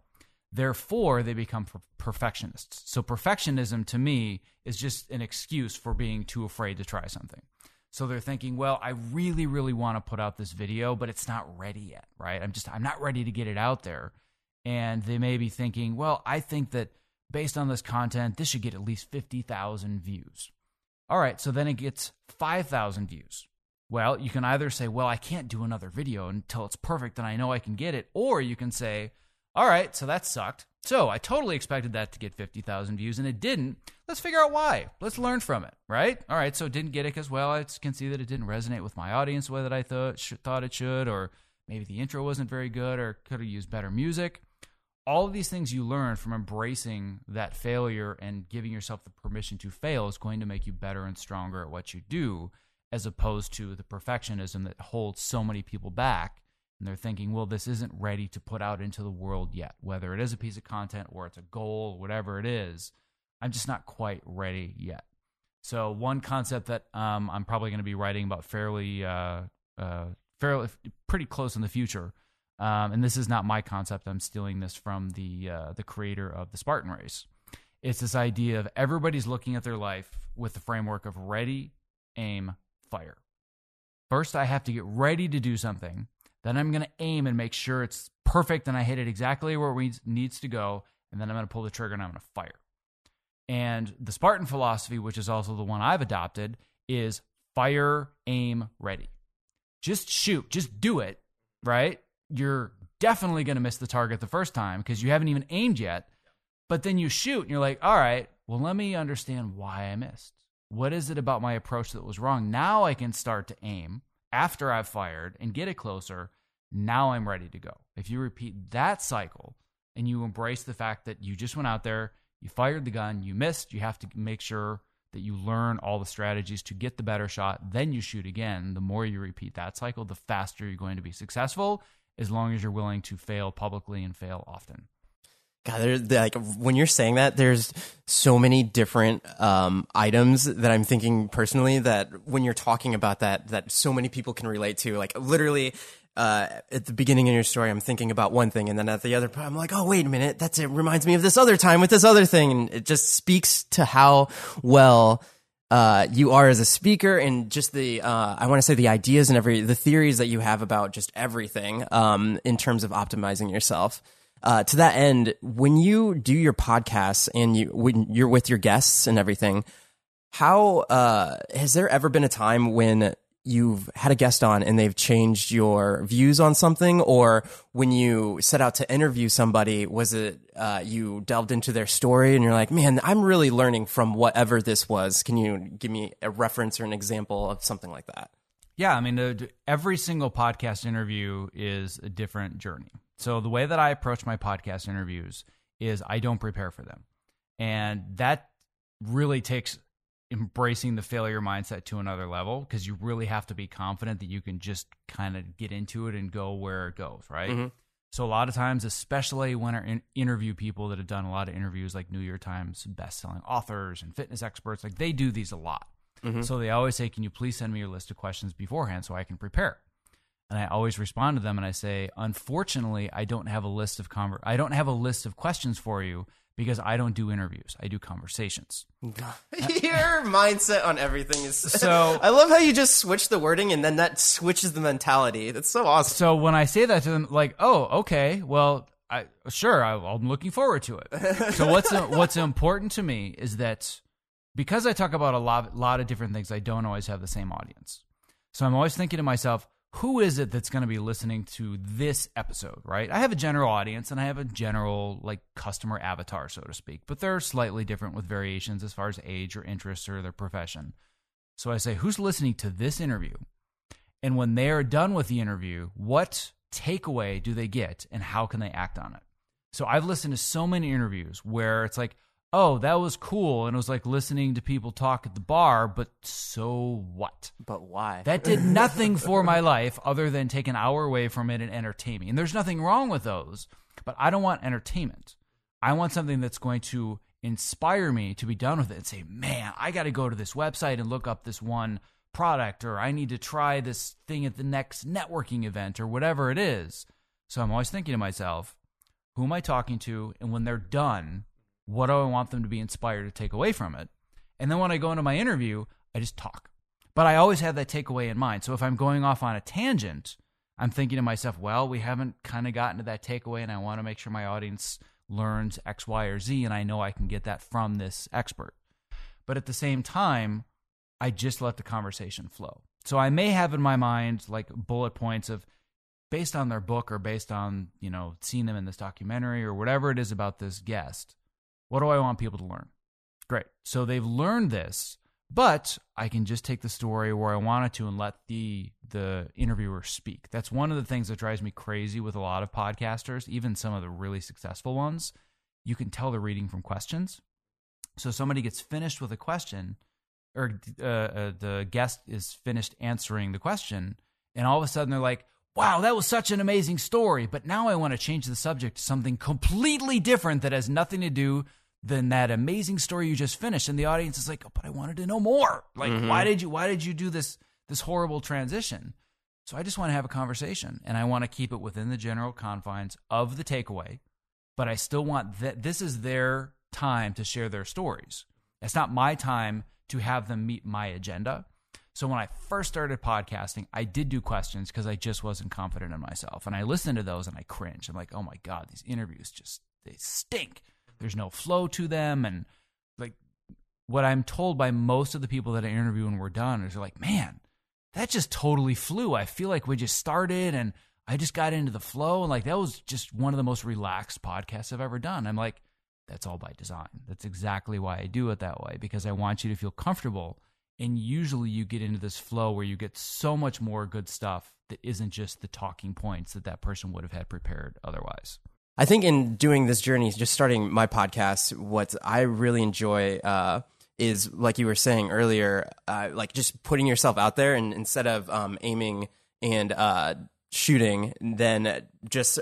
Therefore, they become per- perfectionists. So, perfectionism to me is just an excuse for being too afraid to try something. So they're thinking, well, I really, really want to put out this video, but it's not ready yet, right? I'm just, I'm not ready to get it out there. And they may be thinking, well, I think that based on this content, this should get at least 50,000 views. All right, so then it gets 5,000 views. Well, you can either say, well, I can't do another video until it's perfect and I know I can get it. Or you can say, all right, so that sucked. So I totally expected that to get 50,000 views and it didn't. Let's figure out why. Let's learn from it, right? All right, so it didn't get it because, well, I can see that it didn't resonate with my audience the way that I thought, thought it should, or maybe the intro wasn't very good or could have used better music. All of these things you learn from embracing that failure and giving yourself the permission to fail is going to make you better and stronger at what you do, as opposed to the perfectionism that holds so many people back and they're thinking, well, this isn't ready to put out into the world yet, whether it is a piece of content or it's a goal, whatever it is. I'm just not quite ready yet. So one concept that um, I'm probably going to be writing about fairly, uh, uh, fairly, pretty close in the future, um, and this is not my concept. I'm stealing this from the uh, the creator of the Spartan Race. It's this idea of everybody's looking at their life with the framework of ready, aim, fire. First, I have to get ready to do something then I'm going to aim and make sure it's perfect and I hit it exactly where it needs to go. And then I'm going to pull the trigger and I'm going to fire. And the Spartan philosophy, which is also the one I've adopted, is fire, aim, ready. Just shoot, just do it, right? You're definitely going to miss the target the first time because you haven't even aimed yet. But then you shoot and you're like, all right, well, let me understand why I missed. What is it about my approach that was wrong? Now I can start to aim after I've fired and get it closer, now I'm ready to go. If you repeat that cycle and you embrace the fact that you just went out there, you fired the gun, you missed, you have to make sure that you learn all the strategies to get the better shot, then you shoot again. The more you repeat that cycle, the faster you're going to be successful as long as you're willing to fail publicly and fail often. God, like when you're saying that, there's so many different um, items that I'm thinking personally that when you're talking about that, that so many people can relate to. Like literally, uh, at the beginning of your story, I'm thinking about one thing, and then at the other, part, I'm like, oh wait a minute, that's it. Reminds me of this other time with this other thing, and it just speaks to how well. Uh, you are as a speaker and just the uh, I want to say the ideas and every the theories that you have about just everything um, in terms of optimizing yourself. Uh, to that end, when you do your podcasts and you when you're with your guests and everything, how uh, has there ever been a time when you've had a guest on and they've changed your views on something, or when you set out to interview somebody, was it uh, you delved into their story and you're like, man, I'm really learning from whatever this was? Can you give me a reference or an example of something like that? Yeah, I mean, every single podcast interview is a different journey. So the way that I approach my podcast interviews is I don't prepare for them. And that really takes embracing the failure mindset to another level because you really have to be confident that you can just kind of get into it and go where it goes, right? Mm-hmm. So a lot of times, especially when I in- interview people that have done a lot of interviews, like New York Times best-selling authors and fitness experts, like they do these a lot. Mm-hmm. So they always say, "Can you please send me your list of questions beforehand so I can prepare?" and I always respond to them and I say, unfortunately, I don't have a list of conver- I don't have a list of questions for you because I don't do interviews. I do conversations. [laughs] Your mindset on everything is [laughs] so. I love how you just switch the wording and then that switches the mentality. That's so awesome. So when I say that to them, like, oh, okay, well, I sure, I, am looking forward to it. [laughs] so what's what's important to me is that because I talk about a lot, lot of different things, I don't always have the same audience. So I'm always thinking to myself who is it that's going to be listening to this episode, right? I have a general audience and I have a general like customer avatar, so to speak, but they're slightly different with variations as far as age or interests or their profession. So I say, who's listening to this interview? And when they are done with the interview, what takeaway do they get and how can they act on it? So I've listened to so many interviews where it's like, oh, that was cool. And it was like listening to people talk at the bar, but so what? But why? That did [laughs] nothing for my life other than take an hour away from it and entertain me. And there's nothing wrong with those, but I don't want entertainment. I want something that's going to inspire me to be done with it and say, man, I got to go to this website and look up this one product, or I need to try this thing at the next networking event, or whatever it is. So I'm always thinking to myself, who am I talking to? And when they're done, what do I want them to be inspired to take away from it? And then when I go into my interview, I just talk. But I always have that takeaway in mind. So if I'm going off on a tangent, I'm thinking to myself, well, we haven't kind of gotten to that takeaway, and I want to make sure my audience learns X, Y, or Z, and I know I can get that from this expert. But at the same time, I just let the conversation flow. So I may have in my mind like bullet points of based on their book or based on, you know, seeing them in this documentary or whatever it is about this guest. What do I want people to learn? Great. So they've learned this, but I can just take the story where I wanted to and let the the interviewer speak. That's one of the things that drives me crazy with a lot of podcasters, even some of the really successful ones. You can tell they're reading from questions. So somebody gets finished with a question, or uh, uh, the guest is finished answering the question, and all of a sudden they're like, "Wow, that was such an amazing story!" But now I want to change the subject to something completely different that has nothing to do than that amazing story you just finished. And the audience is like oh, but i wanted to know more. Like Mhm. why did you why did you do this this horrible transition? So i just want to have a conversation and i want to keep it within the general confines of the takeaway but i still want that this is their time to share their stories. It's not my time to have them meet my agenda. So when i first started podcasting i did do questions because i just wasn't confident in myself and i listened to those and i cringe i'm like oh my god these interviews just they stink there's no flow to them. And like what i'm told by most of the people that i interview when we're done is like man that just totally flew. I feel like we just started and i just got into the flow. And like that was just one of the most relaxed podcasts i've ever done. I'm like that's all by design. That's exactly why i do it that way because i want you to feel comfortable. And usually you get into this flow where you get so much more good stuff that isn't just the talking points that that person would have had prepared otherwise I think in doing this journey, just starting my podcast, what I really enjoy uh, is, like you were saying earlier, uh, like just putting yourself out there, and instead of um, aiming and uh, shooting, then just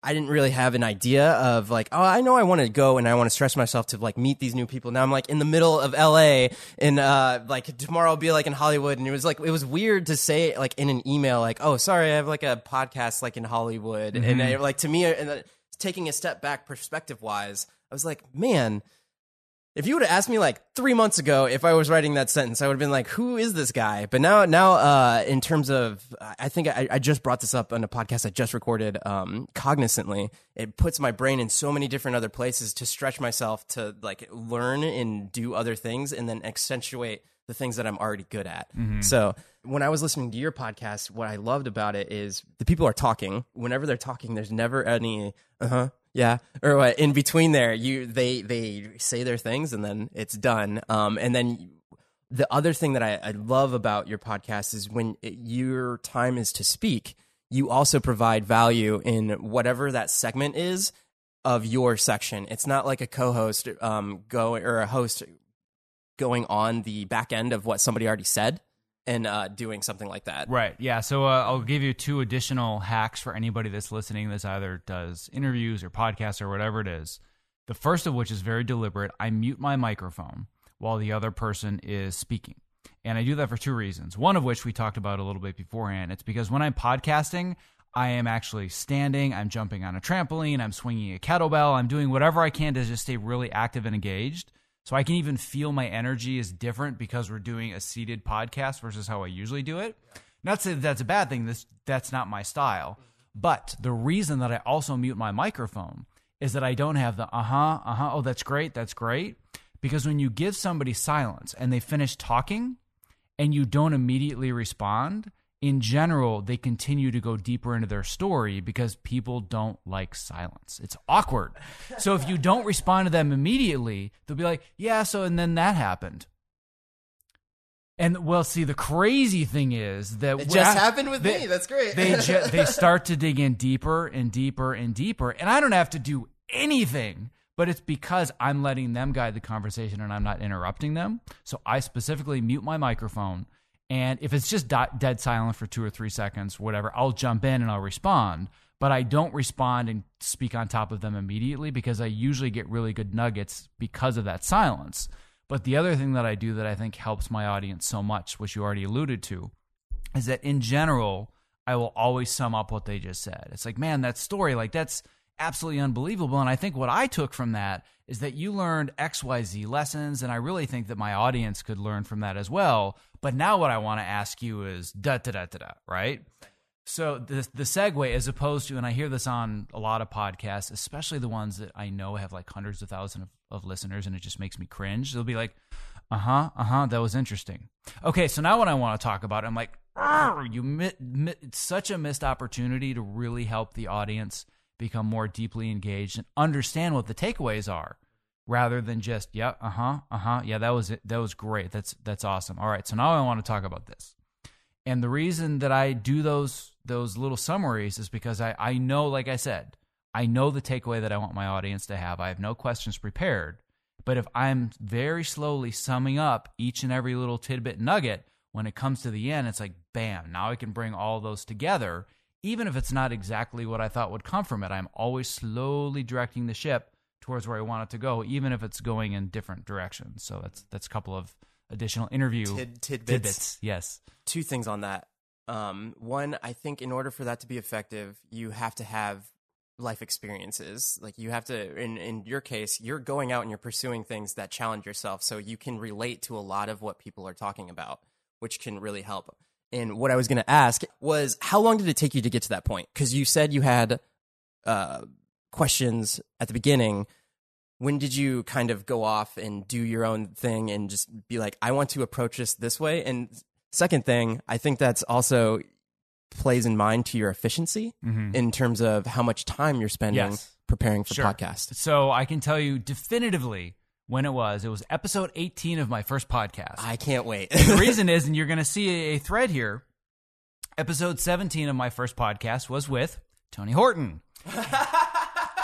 I didn't really have an idea of like, oh, I know I want to go and I want to stress myself to like meet these new people. Now I'm like in the middle of LA and uh like tomorrow I'll be like in Hollywood and it was like it was weird to say like in an email like, oh, sorry, I have like a podcast like in Hollywood. And I, like to me and uh, taking a step back perspective wise, I was like, man, if you would have asked me like three months ago if I was writing that sentence, I would have been like, "Who is this guy?" But now, now, uh, in terms of, I think I, I just brought this up on a podcast I just recorded. Um, cognizantly, it puts my brain in so many different other places to stretch myself to like learn and do other things, and then accentuate the things that I'm already good at. So when I was listening to your podcast, what I loved about it is the people are talking. Whenever they're talking, there's never any uh huh yeah or what in between there. You they they say their things and then it's done. Um, and then the other thing that I, I love about your podcast is when it, your time is to speak, you also provide value in whatever that segment is of your section. It's not like a co-host um go or a host going on the back end of what somebody already said and uh, doing something like that. Right. Yeah. So uh, I'll give you two additional hacks for anybody that's listening This either does interviews or podcasts or whatever it is. The first of which is very deliberate. I mute my microphone while the other person is speaking. And I do that for two reasons. One of which we talked about a little bit beforehand. It's because when I'm podcasting, I am actually standing, I'm jumping on a trampoline, I'm swinging a kettlebell, I'm doing whatever I can to just stay really active and engaged. So I can even feel my energy is different because we're doing a seated podcast versus how I usually do it. Not that that's a bad thing. This that's not my style. But the reason that I also mute my microphone is that I don't have the uh huh, uh huh, oh, that's great, that's great. Because when you give somebody silence and they finish talking and you don't immediately respond, in general, they continue to go deeper into their story because people don't like silence. It's awkward. So if you don't respond to them immediately, they'll be like, yeah, so, and then that happened. And well, see, the crazy thing is that It just happened with me. That's great. they ju- [laughs] they start to dig in deeper and deeper and deeper, and I don't have to do anything. But it's because I'm letting them guide the conversation and I'm not interrupting them. So I specifically mute my microphone. And if it's just dead silent for two or three seconds, whatever, I'll jump in and I'll respond. But I don't respond and speak on top of them immediately because I usually get really good nuggets because of that silence. But the other thing that I do that I think helps my audience so much, which you already alluded to, is that in general, I will always sum up what they just said. It's like, man, that story, like that's, absolutely unbelievable. And I think what I took from that is that you learned XYZ lessons. And I really think that my audience could learn from that as well. But now what I want to ask you is da da da da da, right? So the the segue, as opposed to, and I hear this on a lot of podcasts, especially the ones that I know have like hundreds of thousands of, of listeners, and it just makes me cringe. They'll be like, "Uh huh, uh huh, that was interesting." Okay, so now what I want to talk about, I'm like, you mi- such a missed opportunity to really help the audience become more deeply engaged and understand what the takeaways are, rather than just, "Yeah, uh huh, uh huh, yeah, that was it, that was great, that's that's awesome." All right, so now I want to talk about this. And the reason that I do those those little summaries is because I, I know, like I said, I know the takeaway that I want my audience to have. I have no questions prepared. But if I'm very slowly summing up each and every little tidbit nugget, when it comes to the end, it's like, bam, now I can bring all those together. Even if it's not exactly what I thought would come from it, I'm always slowly directing the ship towards where I want it to go, even if it's going in different directions. So that's that's a couple of additional interview Tid- tidbits. tidbits. Yes. Two things on that. Um, one, I think in order for that to be effective, you have to have life experiences. Like you have to, in in your case, you're going out and you're pursuing things that challenge yourself, so you can relate to a lot of what people are talking about, which can really help. And what I was going to ask was, how long did it take you to get to that point? Because you said you had uh, questions at the beginning. When did you kind of go off and do your own thing and just be like, I want to approach this this way? And second thing, I think that's also plays in mind to your efficiency mm-hmm. in terms of how much time you're spending Yes. preparing for Sure. podcasts. So I can tell you definitively when it was. It was episode 18 of my first podcast. I can't wait. the [laughs] reason is, and you're going to see a thread here. Episode 17 of my first podcast was with Tony Horton. [laughs]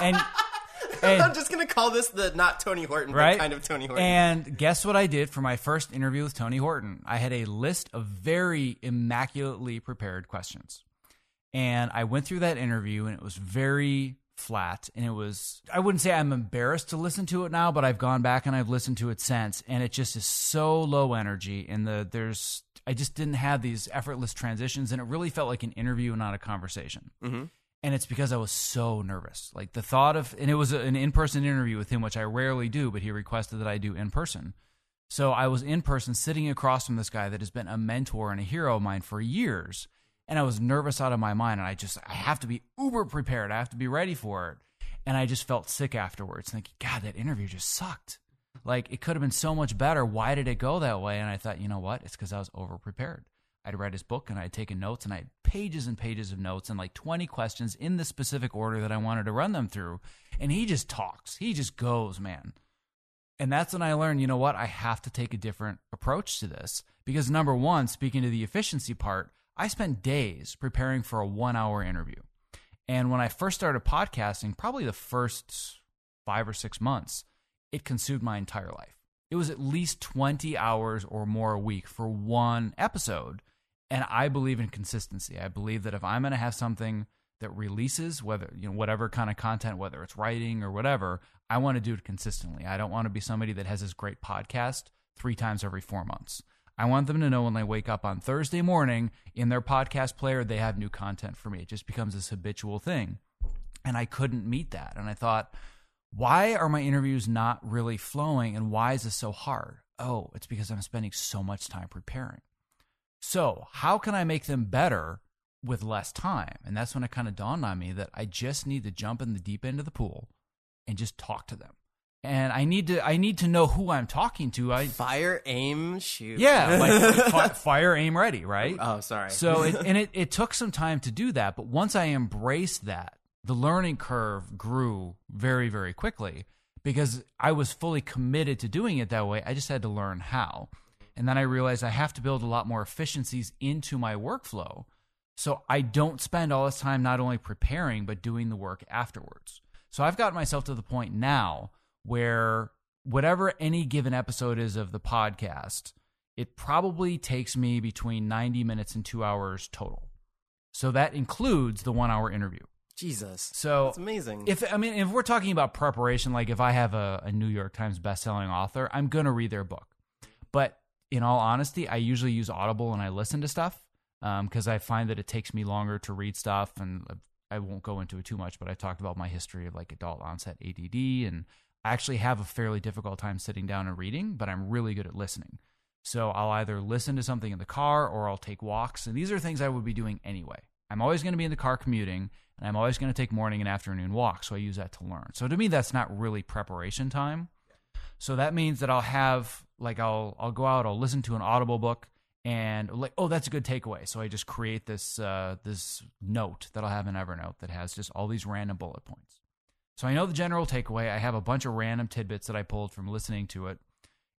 and [laughs] I'm just gonna call this the not Tony Horton, but right? kind of Tony Horton. And guess what I did for my first interview with Tony Horton? I had a list of very immaculately prepared questions. And I went through that interview and it was very flat and it was I wouldn't say I'm embarrassed to listen to it now, but I've gone back and I've listened to it since and it just is so low energy and the there's I just didn't have these effortless transitions and it really felt like an interview and not a conversation mm-hmm. And it's because I was so nervous. Like the thought of, and it was an in person interview with him, which I rarely do, but he requested that I do in person. So I was in person sitting across from this guy that has been a mentor and a hero of mine for years. And I was nervous out of my mind. And I just, I have to be uber prepared. I have to be ready for it. And I just felt sick afterwards. Like, God, that interview just sucked. Like, it could have been so much better. Why did it go that way? And I thought, you know what? It's because I was over prepared. I'd read his book and I'd taken notes and I had pages and pages of notes and like 20 questions in the specific order that I wanted to run them through. And he just talks. He just goes, man. And that's when I learned, you know what? I have to take a different approach to this. Because number one, speaking to the efficiency part, I spent days preparing for a one hour interview. And when I first started podcasting, probably the first five or six months, it consumed my entire life. It was at least 20 hours or more a week for one episode. And I believe in consistency. I believe that if I'm going to have something that releases, whether, you know, whatever kind of content, whether it's writing or whatever, I want to do it consistently. I don't want to be somebody that has this great podcast three times every four months. I want them to know when they wake up on Thursday morning in their podcast player, they have new content for me. It just becomes this habitual thing. And I couldn't meet that. And I thought, why are my interviews not really flowing and why is this so hard? Oh, it's because I'm spending so much time preparing. So, how can I make them better with less time? And that's when it kind of dawned on me that I just need to jump in the deep end of the pool and just talk to them. And I need to I need to know who I'm talking to. I Fire, aim, shoot. yeah, [laughs] like fire aim ready, right? Oh, sorry. So it, [laughs] and it, it took some time to do that, but once I embraced that, the learning curve grew very, very quickly because I was fully committed to doing it that way. I just had to learn how. And then I realized I have to build a lot more efficiencies into my workflow. So I don't spend all this time not only preparing, but doing the work afterwards. So I've gotten myself to the point now where whatever any given episode is of the podcast, it probably takes me between 90 minutes and two hours total. So that includes the one hour interview. Jesus. So That's amazing. if I mean, if we're talking about preparation, like if I have a, a New York Times bestselling author, I'm gonna read their book. But in all honesty, I usually use Audible and I listen to stuff um, because I find that it takes me longer to read stuff, and uh, I won't go into it too much, but I talked about my history of like adult onset ADD and I actually have a fairly difficult time sitting down and reading, but I'm really good at listening. So I'll either listen to something in the car or I'll take walks. And these are things I would be doing anyway. I'm always going to be in the car commuting and I'm always going to take morning and afternoon walks. So I use that to learn. So to me, that's not really preparation time. So that means that I'll have like I'll I'll go out, I'll listen to an audible book and like oh that's a good takeaway. So I just create this uh, this note that I'll have in Evernote that has just all these random bullet points. So I know the general takeaway. I have a bunch of random tidbits that I pulled from listening to it.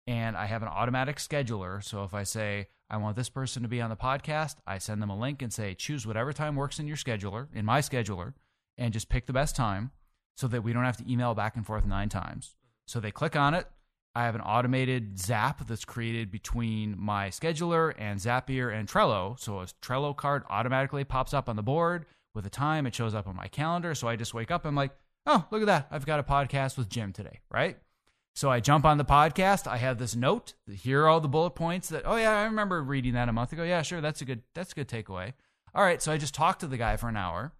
And I have an automatic scheduler. So if I say, I want this person to be on the podcast, I send them a link and say, choose whatever time works in your scheduler, in my scheduler, and just pick the best time so that we don't have to email back and forth nine times. So they click on it. I have an automated zap that's created between my scheduler and Zapier and Trello. So a Trello card automatically pops up on the board with a time. It shows up on my calendar. So I just wake up. I'm like, oh, look at that. I've got a podcast with Jim today, right? So I jump on the podcast. I have this note. Here are all the bullet points that, oh, yeah, I remember reading that a month ago. Yeah, sure. That's a good, that's a good takeaway. All right. So I just talk to the guy for an hour.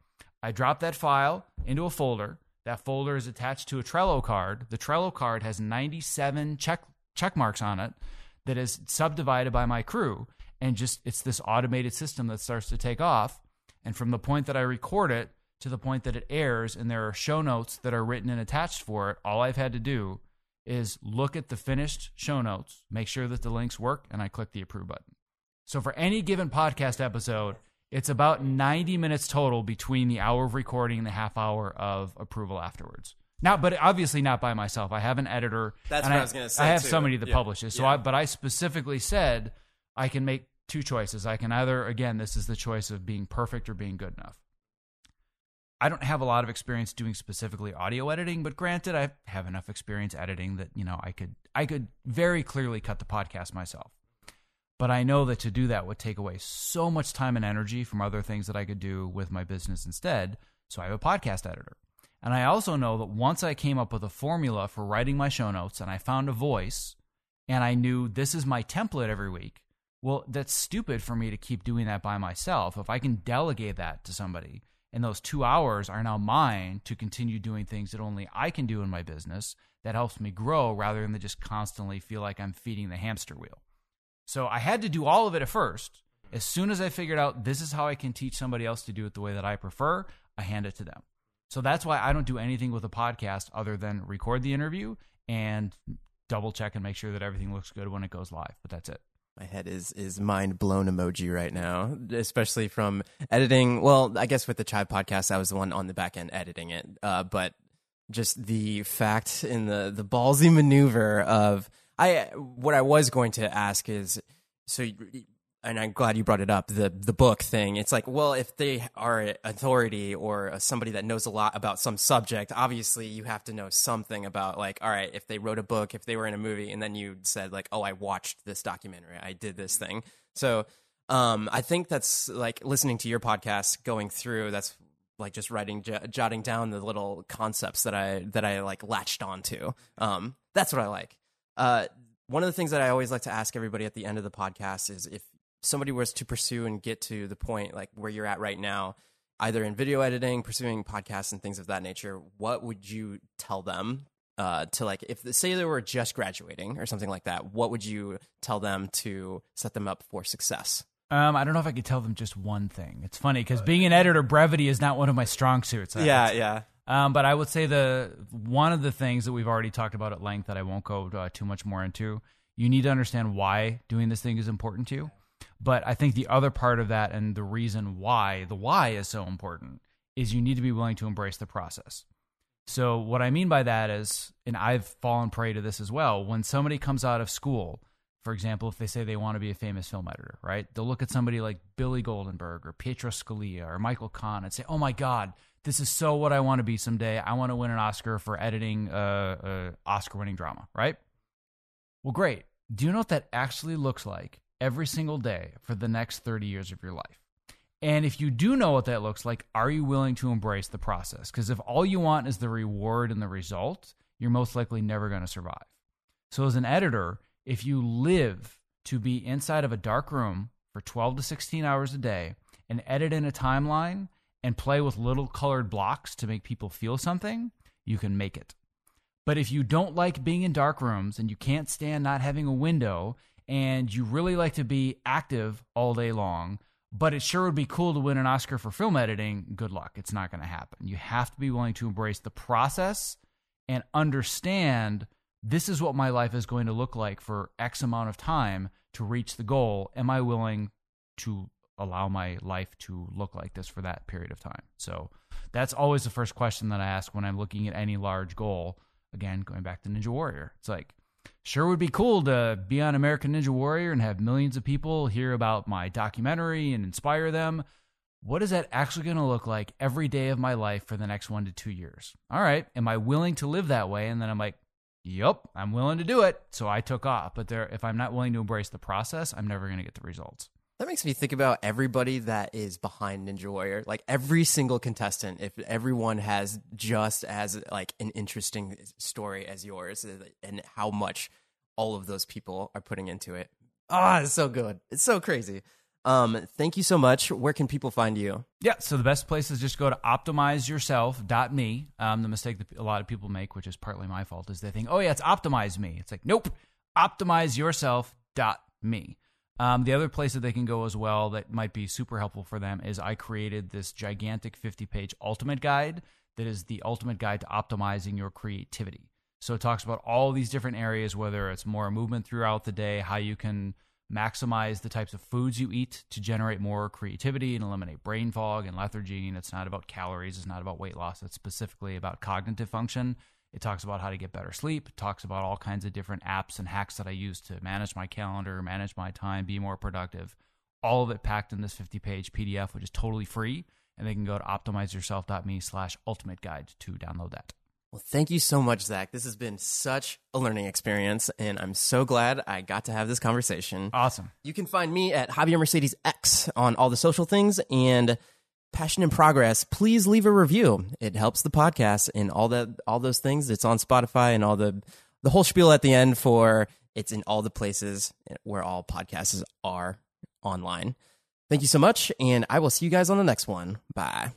I drop that file into a folder. That folder is attached to a Trello card. The Trello card has 97 check, check marks on it that is subdivided by my crew. And just, it's this automated system that starts to take off. And from the point that I record it to the point that it airs and there are show notes that are written and attached for it, all I've had to do is look at the finished show notes, make sure that the links work, and I click the approve button. So for any given podcast episode, it's about 90 minutes total between the hour of recording and the half hour of approval afterwards. Now, but obviously not by myself. I have an editor. That's what I, I was going to say. I have too. somebody that Yeah. publishes. So, Yeah. I, but I specifically said I can make two choices. I can either, again, this is the choice of being perfect or being good enough. I don't have a lot of experience doing specifically audio editing, but granted, I have enough experience editing that you know I could I could very clearly cut the podcast myself. But I know that to do that would take away so much time and energy from other things that I could do with my business instead. So I have a podcast editor. And I also know that once I came up with a formula for writing my show notes and I found a voice and I knew this is my template every week, well, that's stupid for me to keep doing that by myself. If I can delegate that to somebody and those two hours are now mine to continue doing things that only I can do in my business, that helps me grow rather than just constantly feel like I'm feeding the hamster wheel. So I had to do all of it at first. As soon as I figured out this is how I can teach somebody else to do it the way that I prefer, I hand it to them. So that's why I don't do anything with a podcast other than record the interview and double check and make sure that everything looks good when it goes live. But that's it. My head is is mind blown emoji right now, especially from editing. Well, I guess with the Chive podcast, I was the one on the back end editing it. Uh, but just the fact in the the ballsy maneuver of I what I was going to ask is so. And I'm glad you brought it up the the book thing. It's like, well, if they are an authority or somebody that knows a lot about some subject, obviously you have to know something about like, all right, if they wrote a book, if they were in a movie, and then you said like, oh, I watched this documentary, I did this thing. So um, I think that's like listening to your podcast, going through. That's like just writing, j- jotting down the little concepts that I that I like latched onto. Um, that's what I like. Uh, one of the things that I always like to ask everybody at the end of the podcast is if somebody was to pursue and get to the point like where you're at right now, either in video editing, pursuing podcasts and things of that nature, what would you tell them uh, to like if say they were just graduating or something like that? What would you tell them to set them up for success? Um, I don't know if I could tell them just one thing. It's funny because being an editor, brevity is not one of my strong suits. Yeah, yeah. Um, but I would say the one of the things that we've already talked about at length that I won't go uh, too much more into. You need to understand why doing this thing is important to you. But I think the other part of that and the reason why the why is so important is you need to be willing to embrace the process. So what I mean by that is, and I've fallen prey to this as well. When somebody comes out of school, for example, if they say they want to be a famous film editor, right? They'll look at somebody like Billy Goldenberg or Pietro Scalia or Michael Kahn and say, "Oh my God, this is so what I want to be someday. I want to win an Oscar for editing a, a Oscar-winning drama." Right? Well, great. Do you know what that actually looks like every single day for the next 30 years of your life? And if you do know what that looks like, are you willing to embrace the process? Because if all you want is the reward and the result, you're most likely never going to survive. So, as an editor, if you live to be inside of a dark room for 12 to 16 hours a day and edit in a timeline and play with little colored blocks to make people feel something, you can make it. But if you don't like being in dark rooms and you can't stand not having a window and you really like to be active all day long, but it sure would be cool to win an Oscar for film editing, good luck. It's not going to happen. You have to be willing to embrace the process and understand this is what my life is going to look like for X amount of time to reach the goal. Am I willing to allow my life to look like this for that period of time? So that's always the first question that I ask when I'm looking at any large goal. Again, going back to Ninja Warrior, it's like, sure would be cool to be on American Ninja Warrior and have millions of people hear about my documentary and inspire them. What is that actually going to look like every day of my life for the next one to two years? All right. Am I willing to live that way? And then I'm like, yep, I'm willing to do it. So I took off. But there, if I'm not willing to embrace the process, I'm never going to get the results. That makes me think about everybody that is behind Ninja Warrior. Like every single contestant, if everyone has just as like an interesting story as yours, uh, and how much all of those people are putting into it. Ah, oh, it's so good. It's so crazy. Um, thank you so much. Where can people find you? Yeah, so the best place is just go to optimizeyourself.me. Um, the mistake that a lot of people make, which is partly my fault, is they think, oh, yeah, it's optimize me. It's like, nope, optimizeyourself.me. Um, the other place that they can go as well that might be super helpful for them is I created this gigantic 50 page ultimate guide that is the ultimate guide to optimizing your creativity. So it talks about all these different areas, whether it's more movement throughout the day, how you can maximize the types of foods you eat to generate more creativity and eliminate brain fog and lethargy. And it's not about calories, it's not about weight loss, it's specifically about cognitive function it talks about how to get better sleep. It talks about all kinds of different apps and hacks that I use to manage my calendar, manage my time, be more productive. All of it packed in this 50 page PDF, which is totally free. And they can go to optimizeyourself.me slash ultimate guide to download that. Well, thank you so much, Zach. This has been such a learning experience, and I'm so glad I got to have this conversation. Awesome. You can find me at Javier Mercedes X on all the social things and Passion in Progress, please leave a review. It helps the podcast and all that all those things. It's on Spotify and all the the whole spiel at the end for it's in all the places where all podcasts are online. Thank you so much, and I will see you guys on the next one. Bye.